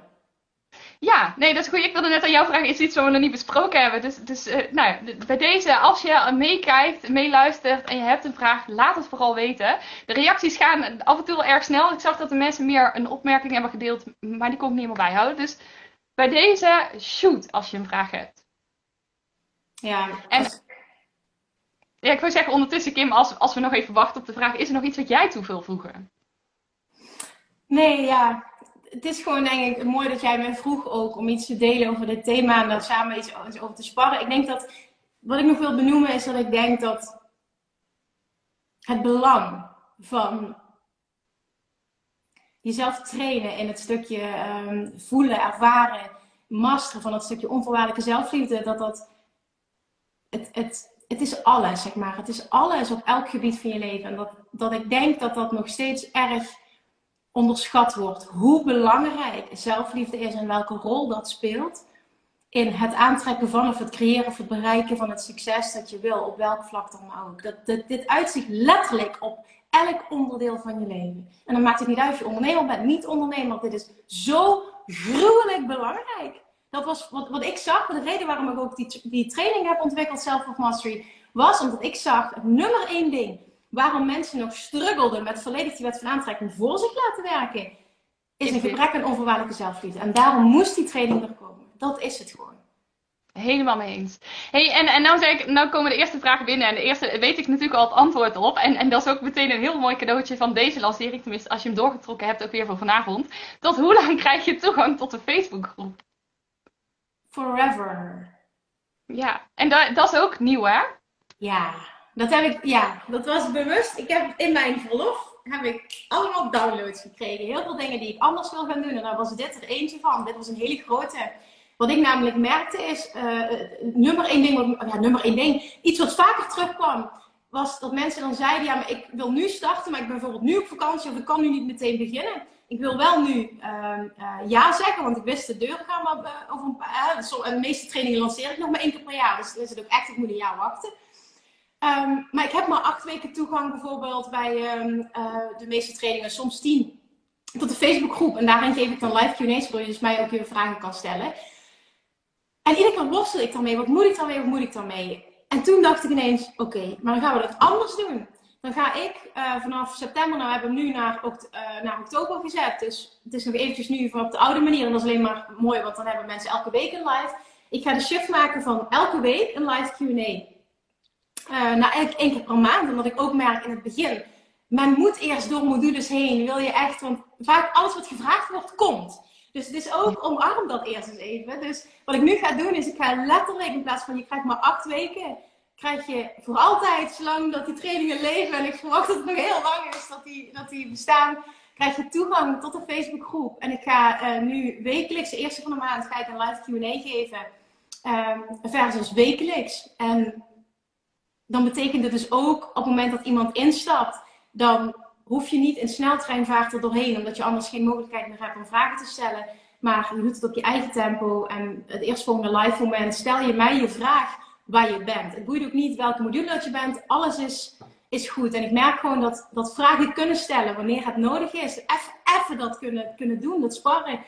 [SPEAKER 2] Ja, nee, dat is goed. Ik wilde net aan jou vragen, is iets wat we nog niet besproken hebben. Dus, dus uh, nou, bij deze, als je meekijkt, meeluistert en je hebt een vraag, laat het vooral weten. De reacties gaan af en toe wel erg snel. Ik zag dat de mensen meer een opmerking hebben gedeeld, maar die kon ik niet meer bijhouden. Dus bij deze, shoot als je een vraag hebt.
[SPEAKER 1] Ja,
[SPEAKER 2] en, ja, ik wil zeggen ondertussen, Kim, als, als we nog even wachten op de vraag, is er nog iets wat jij toe wil voegen?
[SPEAKER 1] Nee, ja. Het is gewoon denk ik mooi dat jij me vroeg ook om iets te delen over dit thema en daar samen iets over te sparren. Ik denk dat, wat ik nog wil benoemen is dat ik denk dat het belang van jezelf trainen in het stukje um, voelen, ervaren, masteren van het stukje onvoorwaardelijke zelfliefde, dat dat het, het het is alles, zeg maar. Het is alles op elk gebied van je leven. En dat, dat ik denk dat dat nog steeds erg onderschat wordt. Hoe belangrijk zelfliefde is en welke rol dat speelt in het aantrekken van of het creëren of het bereiken van het succes dat je wil, op welk vlak dan ook. Dat, dit uitzicht letterlijk op elk onderdeel van je leven. En dan maakt het niet uit of je ondernemer bent, niet ondernemer. Dit is zo gruwelijk belangrijk. Dat was wat, wat ik zag. De reden waarom ik ook die, die training heb ontwikkeld, Self of Mastery, was omdat ik zag, het nummer één ding waarom mensen nog struggelden met volledig die wet van aantrekking voor zich laten werken, is een gebrek aan onvoorwaardelijke zelfliefde. En daarom moest die training er komen. Dat is het gewoon.
[SPEAKER 2] Helemaal mee eens. Hey, en, en nou, zeg ik, nou komen de eerste vragen binnen. En de eerste weet ik natuurlijk al het antwoord op. En, en dat is ook meteen een heel mooi cadeautje van deze lancering. Tenminste, als je hem doorgetrokken hebt, ook weer voor vanavond. Tot hoe lang krijg je toegang tot de Facebookgroep?
[SPEAKER 1] Forever.
[SPEAKER 2] Ja, en dat, dat is ook nieuw, hè?
[SPEAKER 1] Ja, dat heb ik, ja, dat was bewust. Ik heb in mijn verlof heb ik allemaal downloads gekregen. Heel veel dingen die ik anders wil gaan doen. En daar was dit er eentje van. Dit was een hele grote. Wat ik namelijk merkte is, uh, nummer één ding, ja, nummer één ding, iets wat vaker terugkwam, was dat mensen dan zeiden, ja, maar ik wil nu starten, maar ik ben bijvoorbeeld nu op vakantie of ik kan nu niet meteen beginnen. Ik wil wel nu uh, ja zeggen, want ik wist de deuren gaan maar over een paar, de meeste trainingen lanceer ik nog maar één keer per jaar, dus dan is het ook echt, ik moet een jaar wachten. Um, maar ik heb maar acht weken toegang bijvoorbeeld bij um, de meeste trainingen, soms tien, tot de Facebookgroep. En daarin geef ik dan live Q&A's voor je, dus mij ook je vragen kan stellen. En iedere keer worstel ik daarmee. Wat moet ik daarmee? Wat moet ik daarmee? En toen dacht ik ineens, oké, maar dan gaan we dat anders doen. Dan ga ik uh, vanaf september, nou we hebben hem nu naar, uh, naar oktober gezet. Dus het is nog eventjes nu van op de oude manier. En dat is alleen maar mooi, want dan hebben mensen elke week een live. Ik ga de shift maken van elke week een live Q&A. Uh, eh, nou, eigenlijk één keer per maand. Omdat ik ook merk in het begin, men moet eerst door modules heen. Wil je echt, want vaak alles wat gevraagd wordt, komt. Dus het is ook omarm dat eerst eens even. Dus wat ik nu ga doen is, ik ga letterlijk in plaats van je krijgt maar acht weken, krijg je voor altijd, zolang dat die trainingen leven. En ik verwacht dat het nog heel lang is dat die, dat die bestaan. Krijg je toegang tot een Facebookgroep. En ik ga uh, nu wekelijks, de eerste van de maand, ga ik een live Q&A geven. Um, versus wekelijks. En dan betekent het dus ook op het moment dat iemand instapt, dan hoef je niet in sneltreinvaart er doorheen, omdat je anders geen mogelijkheid meer hebt om vragen te stellen. Maar je doet het op je eigen tempo. En het eerstvolgende live moment stel je mij je vraag waar je bent. Het boeit ook niet welke module dat je bent. Alles is, is goed. En ik merk gewoon dat, dat vragen kunnen stellen wanneer het nodig is. Even dat kunnen, kunnen doen, dat sparren.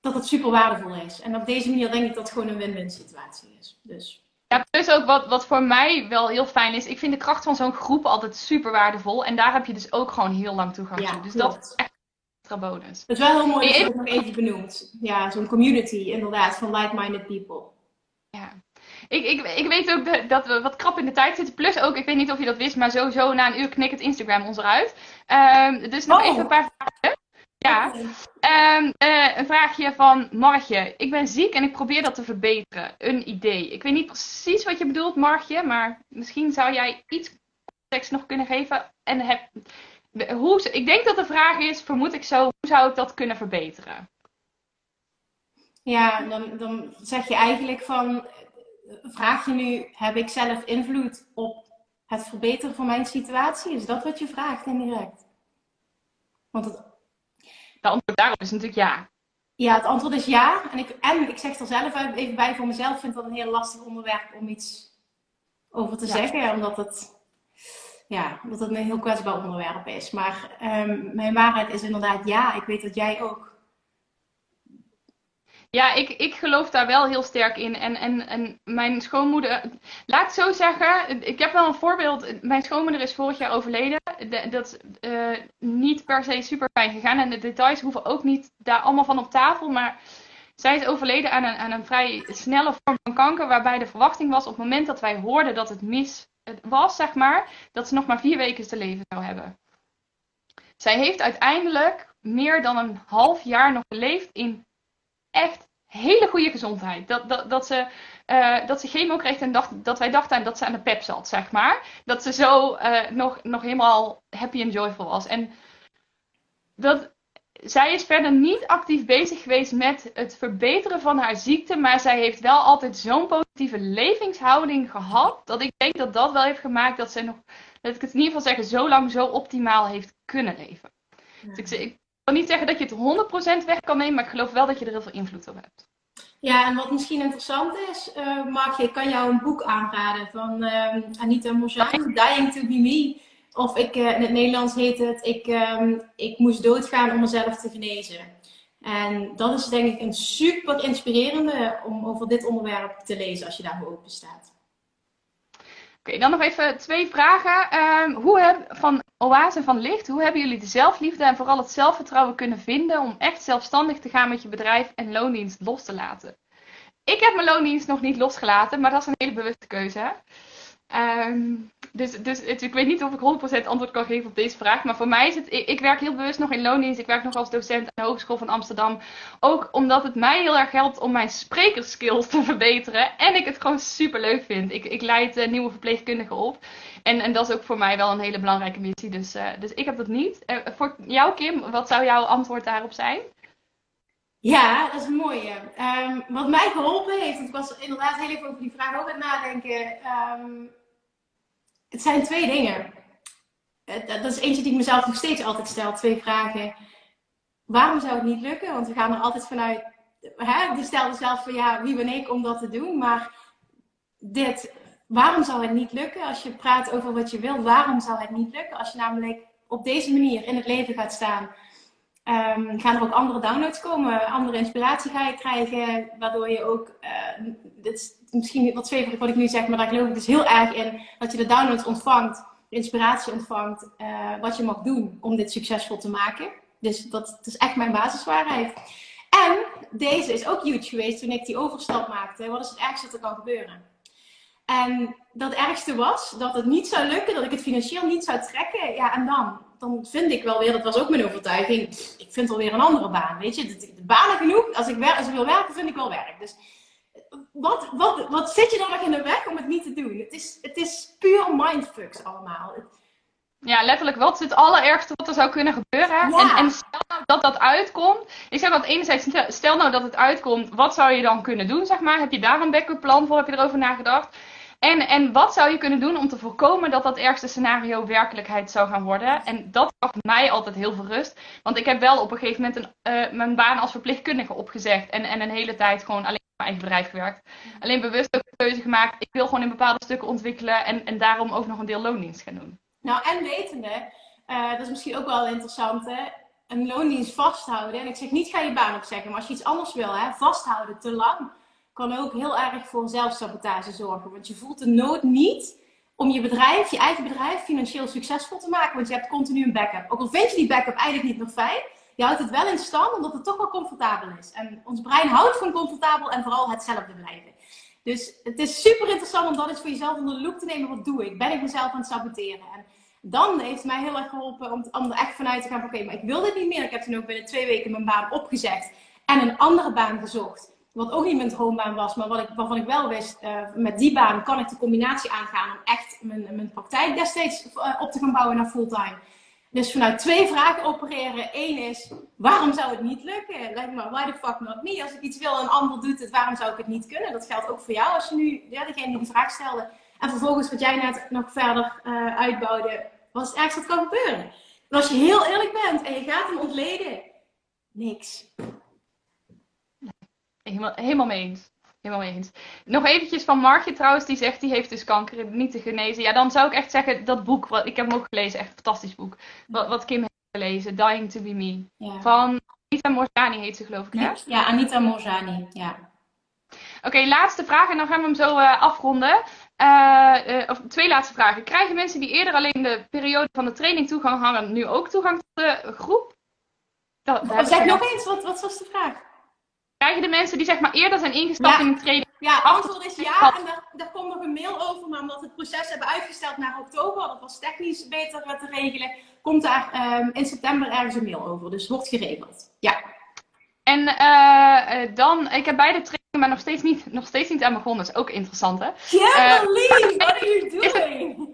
[SPEAKER 1] Dat het super waardevol is. En op deze manier denk ik dat het gewoon een win-win situatie is. Dus.
[SPEAKER 2] Ja, plus ook wat, wat voor mij wel heel fijn is. Ik vind de kracht van zo'n groep altijd super waardevol. En daar heb je dus ook gewoon heel lang toegang ja, toe. Dus dat is echt een extra bonus.
[SPEAKER 1] Het is wel heel mooi dat je het nog even benoemd. Ja, zo'n community inderdaad van like-minded people.
[SPEAKER 2] Ja. Ik, ik, ik weet ook dat we wat krap in de tijd zitten. Plus ook, ik weet niet of je dat wist, maar sowieso na een uur knikt het Instagram ons eruit. Um, dus nog oh. even een paar vragen. Ja, um, uh, een vraagje van Margje. Ik ben ziek en ik probeer dat te verbeteren. Een idee. Ik weet niet precies wat je bedoelt, Margje, maar misschien zou jij iets context nog kunnen geven. En heb, hoe, ik denk dat de vraag is, vermoed ik zo, hoe zou ik dat kunnen verbeteren?
[SPEAKER 1] Ja, dan, dan zeg je eigenlijk van, vraag je nu, heb ik zelf invloed op het verbeteren van mijn situatie? Is dat wat je vraagt indirect? Want het
[SPEAKER 2] de antwoord daarop is natuurlijk ja.
[SPEAKER 1] Ja, het antwoord is ja. En ik, en ik zeg er zelf even bij voor mezelf, vind dat een heel lastig onderwerp om iets over te zeggen. Omdat het, ja, omdat het een heel kwetsbaar onderwerp is. Maar um, mijn waarheid is inderdaad ja. Ik weet dat jij ook
[SPEAKER 2] ja, ik, ik geloof daar wel heel sterk in. En, en, en mijn schoonmoeder, laat ik zo zeggen, ik heb wel een voorbeeld. Mijn schoonmoeder is vorig jaar overleden. Dat is uh, niet per se super fijn gegaan. En de details hoeven ook niet daar allemaal van op tafel. Maar zij is overleden aan een, aan een vrij snelle vorm van kanker. Waarbij de verwachting was op het moment dat wij hoorden dat het mis was, zeg maar, dat ze nog maar vier weken te leven zou hebben. Zij heeft uiteindelijk meer dan een half jaar nog geleefd in echt hele goede gezondheid. Dat, dat, dat, ze, uh, dat ze chemo kreeg en dacht, dat wij dachten dat ze aan de pep zat, zeg maar. Dat ze zo uh, nog, nog helemaal happy en joyful was. En dat, zij is verder niet actief bezig geweest met het verbeteren van haar ziekte. Maar zij heeft wel altijd zo'n positieve levingshouding gehad. Dat ik denk dat dat wel heeft gemaakt dat ze nog, dat ik het in ieder geval zeggen, zo lang zo optimaal heeft kunnen leven. Dus ik, ik, kan niet zeggen dat je het 100% weg kan nemen, maar ik geloof wel dat je er heel veel invloed op hebt.
[SPEAKER 1] Ja, en wat misschien interessant is, uh, Mark, ik kan jou een boek aanraden van uh, Anita Mojang, Dying to be Me. Of ik, uh, in het Nederlands heet het, ik, um, ik moest doodgaan om mezelf te genezen. En dat is denk ik een super inspirerende om over dit onderwerp te lezen als je daarvoor open staat.
[SPEAKER 2] Oké, dan nog even twee vragen. Um, hoe van Oase van Licht, hoe hebben jullie de zelfliefde en vooral het zelfvertrouwen kunnen vinden om echt zelfstandig te gaan met je bedrijf en loondienst los te laten? Ik heb mijn loondienst nog niet losgelaten, maar dat is een hele bewuste keuze. Um, dus, dus ik weet niet of ik 100% antwoord kan geven op deze vraag. Maar voor mij is het. Ik, werk heel bewust nog in loondienst. Ik werk nog als docent aan de Hogeschool van Amsterdam. Ook omdat het mij heel erg helpt om mijn sprekerskills te verbeteren. En ik het gewoon super leuk vind. Ik, ik leid uh, nieuwe verpleegkundigen op. En, en dat is ook voor mij wel een hele belangrijke missie. Dus, uh, dus ik heb dat niet. Uh, voor jou, Kim, wat zou jouw antwoord daarop zijn?
[SPEAKER 1] Ja, dat is een mooie. Ehm, wat mij geholpen heeft, want ik was inderdaad heel even over die vraag ook aan het nadenken. Ehm, het zijn twee dingen. Dat is eentje die ik mezelf nog steeds altijd stel. Twee vragen. Waarom zou het niet lukken? Want we gaan er altijd vanuit. Hè, die stelde zelf van ja, wie ben ik om dat te doen? Maar dit, waarom zou het niet lukken? Als je praat over wat je wil, waarom zou het niet lukken? Als je namelijk op deze manier in het leven gaat staan Um, gaan er ook andere downloads komen, andere inspiratie ga je krijgen, waardoor je ook, uh, dit is misschien wat zweverig wat ik nu zeg, maar daar geloof ik dus heel erg in, dat je de downloads ontvangt, de inspiratie ontvangt, uh, wat je mag doen om dit succesvol te maken. Dus dat, dat is echt mijn basiswaarheid. En deze is ook huge geweest toen ik die overstap maakte. Wat is het ergste dat er kan gebeuren? En dat ergste was dat het niet zou lukken, dat ik het financieel niet zou trekken. Ja, en dan? dan vind ik wel weer, dat was ook mijn overtuiging, ik vind wel weer een andere baan. Weet je, de, de banen genoeg, als ik, als ik wil werken, vind ik wel werk. Dus wat, wat, wat zit je dan nog in de weg om het niet te doen? Het is, het is puur mindfucks allemaal.
[SPEAKER 2] Ja, letterlijk, wat is het allerergste wat er zou kunnen gebeuren? En, en, stel nou dat dat uitkomt. Ik zeg dat enerzijds, stel nou dat het uitkomt, wat zou je dan kunnen doen, zeg maar? Heb je daar een backup plan voor? Heb je erover nagedacht? En, en wat zou je kunnen doen om te voorkomen dat dat ergste scenario werkelijkheid zou gaan worden? En dat gaf mij altijd heel veel rust. Want ik heb wel op een gegeven moment een, uh, mijn baan als verpleegkundige opgezegd. En, en een hele tijd gewoon alleen mijn eigen bedrijf gewerkt. Alleen bewust ook de keuze gemaakt. Ik wil gewoon in bepaalde stukken ontwikkelen. En, en daarom ook nog een deel loondienst gaan doen.
[SPEAKER 1] Nou, en wetende, uh, dat is misschien ook wel interessant hè. Een loondienst vasthouden. En ik zeg niet ga je baan opzeggen. Maar als je iets anders wil, hè, vasthouden te lang kan ook heel erg voor zelfsabotage zorgen. Want je voelt de nood niet om je bedrijf, je eigen bedrijf, financieel succesvol te maken. Want je hebt continu een backup. Ook al vind je die backup eigenlijk niet nog fijn, je houdt het wel in stand omdat het toch wel comfortabel is. En ons brein houdt van comfortabel en vooral hetzelfde blijven. Dus het is super interessant om dat eens voor jezelf onder de loep te nemen. Wat doe ik? Ben ik mezelf aan het saboteren? En dan heeft het mij heel erg geholpen om, er echt vanuit te gaan. Oké, maar ik wil dit niet meer. Ik heb toen ook binnen twee weken mijn baan opgezegd en een andere baan gezocht. Wat ook niet mijn droombaan was, maar wat ik, waarvan ik wel wist, uh, met die baan kan ik de combinatie aangaan om echt mijn, mijn praktijk destijds uh, op te gaan bouwen naar fulltime. Dus vanuit twee vragen opereren. Eén is, waarom zou het niet lukken? Lijkt me, why the fuck not me? Als ik iets wil en een ander doet het, waarom zou ik het niet kunnen? Dat geldt ook voor jou als je nu, ja, degene die de vraag stelde. En vervolgens wat jij net nog verder uh, uitbouwde, wat is het ergste wat kan gebeuren? En als je heel eerlijk bent en je gaat hem ontleden, niks.
[SPEAKER 2] Helemaal, helemaal mee eens. Helemaal mee eens. Nog eventjes van Margje trouwens, die zegt die heeft dus kanker niet te genezen. Ja, dan zou ik echt zeggen, dat boek, wat, ik heb hem ook gelezen, echt een fantastisch boek. Wat, wat Kim heeft gelezen, Dying to be Me. Van Anita Morzani heet ze geloof ik, hè?
[SPEAKER 1] Ja, Anita Morzani, ja.
[SPEAKER 2] Oké, laatste vraag en dan gaan we hem zo uh, afronden. Uh, uh, of twee laatste vragen. Krijgen mensen die eerder alleen de periode van de training toegang hadden, nu ook toegang tot de groep?
[SPEAKER 1] Dat, zeg nog eens, wat, wat was de vraag?
[SPEAKER 2] Krijgen de mensen die zeg maar eerder zijn ingestapt in de training?
[SPEAKER 1] Ja, antwoord is ja. En daar, daar komt nog een mail over. Maar omdat we het proces hebben uitgesteld naar oktober, dat was technisch beter te regelen, komt daar um, in september ergens een mail over. Dus wordt geregeld. Ja.
[SPEAKER 2] En uh, dan, ik heb beide trainingen, maar nog steeds niet, nog steeds niet aan begonnen. Dat is ook interessant, hè?
[SPEAKER 1] Yeah, uh, what are you doing?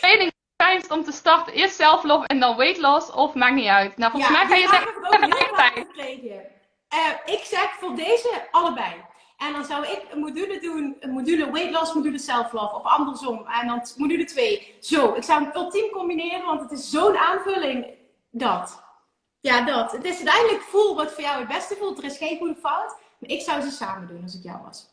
[SPEAKER 2] training fijnst om te starten? Eerst self-love en dan weight loss? Of maakt niet uit? Nou, volgens mij ga je
[SPEAKER 1] zeggen... Uh, ik zeg voor deze allebei. En dan zou ik een module doen, een module weight loss, module self-love. Of andersom. En dan module 2. Zo, ik zou hem ultiem combineren, want het is zo'n aanvulling. Dat. Ja, dat. Het is uiteindelijk voel wat voor jou het beste voelt. Er is geen goede fout. Maar ik zou ze samen doen als ik jou was.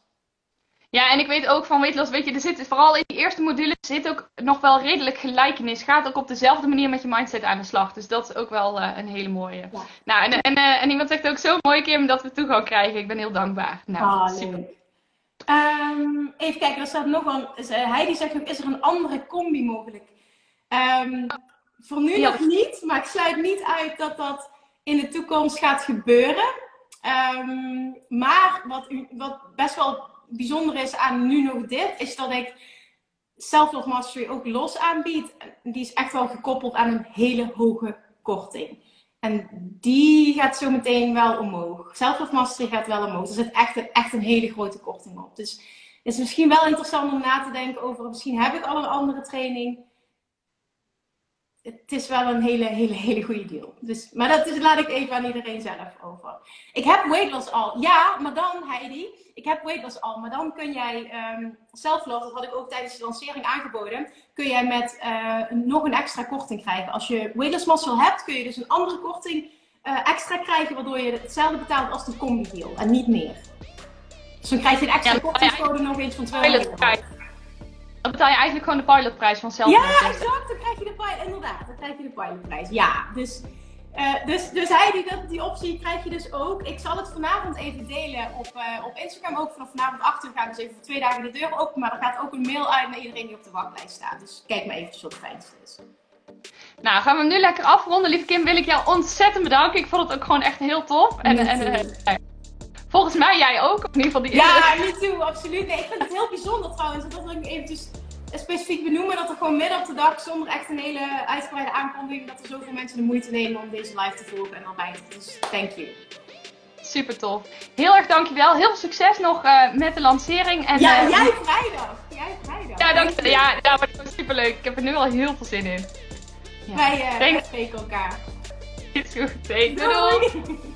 [SPEAKER 2] Ja, en ik weet ook van weetloos, weet je, er zit vooral in die eerste module zit ook nog wel redelijk gelijkenis. Gaat ook op dezelfde manier met je mindset aan de slag. Dus dat is ook wel uh, een hele mooie. Ja. Nou, en, en, uh, en iemand zegt ook zo mooi, Kim, dat we toegang krijgen. Ik ben heel dankbaar. Nou,
[SPEAKER 1] ah, super. Um, even kijken, er staat nog een. Uh, Heidi zegt ook: is er een andere combi mogelijk? Um, voor nu nog niet, maar ik sluit niet uit dat dat in de toekomst gaat gebeuren. Um, maar wat, wat best wel bijzonder is aan nu nog dit, is dat ik Self-Love Mastery ook los aanbied. Die is echt wel gekoppeld aan een hele hoge korting. En die gaat zo meteen wel omhoog. Self-Love Mastery gaat wel omhoog. Er zit echt, echt een hele grote korting op. Dus het is misschien wel interessant om na te denken over, misschien heb ik al een andere training. Het is wel een hele, hele, hele goede deal. Dus, maar dat is, laat ik even aan iedereen zelf over. Ik heb weight loss al. Ja, maar dan Heidi, ik heb weight loss al. Maar dan kun jij um, ehm, self-love, dat had ik ook tijdens de lancering aangeboden, kun jij met uh, nog een extra korting krijgen. Als je weight loss muscle hebt, kun je dus een andere korting uh, extra krijgen, waardoor je hetzelfde betaalt als de combi deal en niet meer. Dus dan krijg je een extra ja, kortingscode nog eens van 200 euro.
[SPEAKER 2] Dan betaal je eigenlijk gewoon de pilotprijs van zelf.
[SPEAKER 1] Ja, exact. Dan krijg je de pilot, inderdaad. Dan krijg je de pilotprijs. Ja, dus, uh, dus, dus hij die, die optie krijg je dus ook. Ik zal het vanavond even delen op, uh, op Instagram. Ook vanaf vanavond achter gaan dus even voor twee dagen de deur open. Maar er gaat ook een mail uit naar iedereen die op de wachtlijst staat. Dus kijk maar eventjes wat het fijnste is.
[SPEAKER 2] Nou, gaan we hem nu lekker afronden. Lieve Kim, wil ik jou ontzettend bedanken. Ik vond het ook gewoon echt heel tof. En, en, uh, Volgens mij jij ook, in ieder geval die
[SPEAKER 1] Ja, me too, absoluut. Nee, ik vind het heel bijzonder trouwens. Dat wil ik eventjes specifiek benoemen. Dat er gewoon midden op de dag, zonder echt een hele uitgebreide aankondiging, dat er zoveel mensen de moeite nemen om deze live te volgen en erbij te Dus thank you.
[SPEAKER 2] Super tof. Heel erg dankjewel. Heel veel succes nog uh, met de lancering. En,
[SPEAKER 1] ja, uh, jij vrijdag. Jij vrijdag.
[SPEAKER 2] Ja, dankjewel. Ja, ja, maar het super leuk. Ik heb er nu al heel veel zin in.
[SPEAKER 1] Ja. Wij uh, spreken elkaar.
[SPEAKER 2] Is goed. Doei. doei.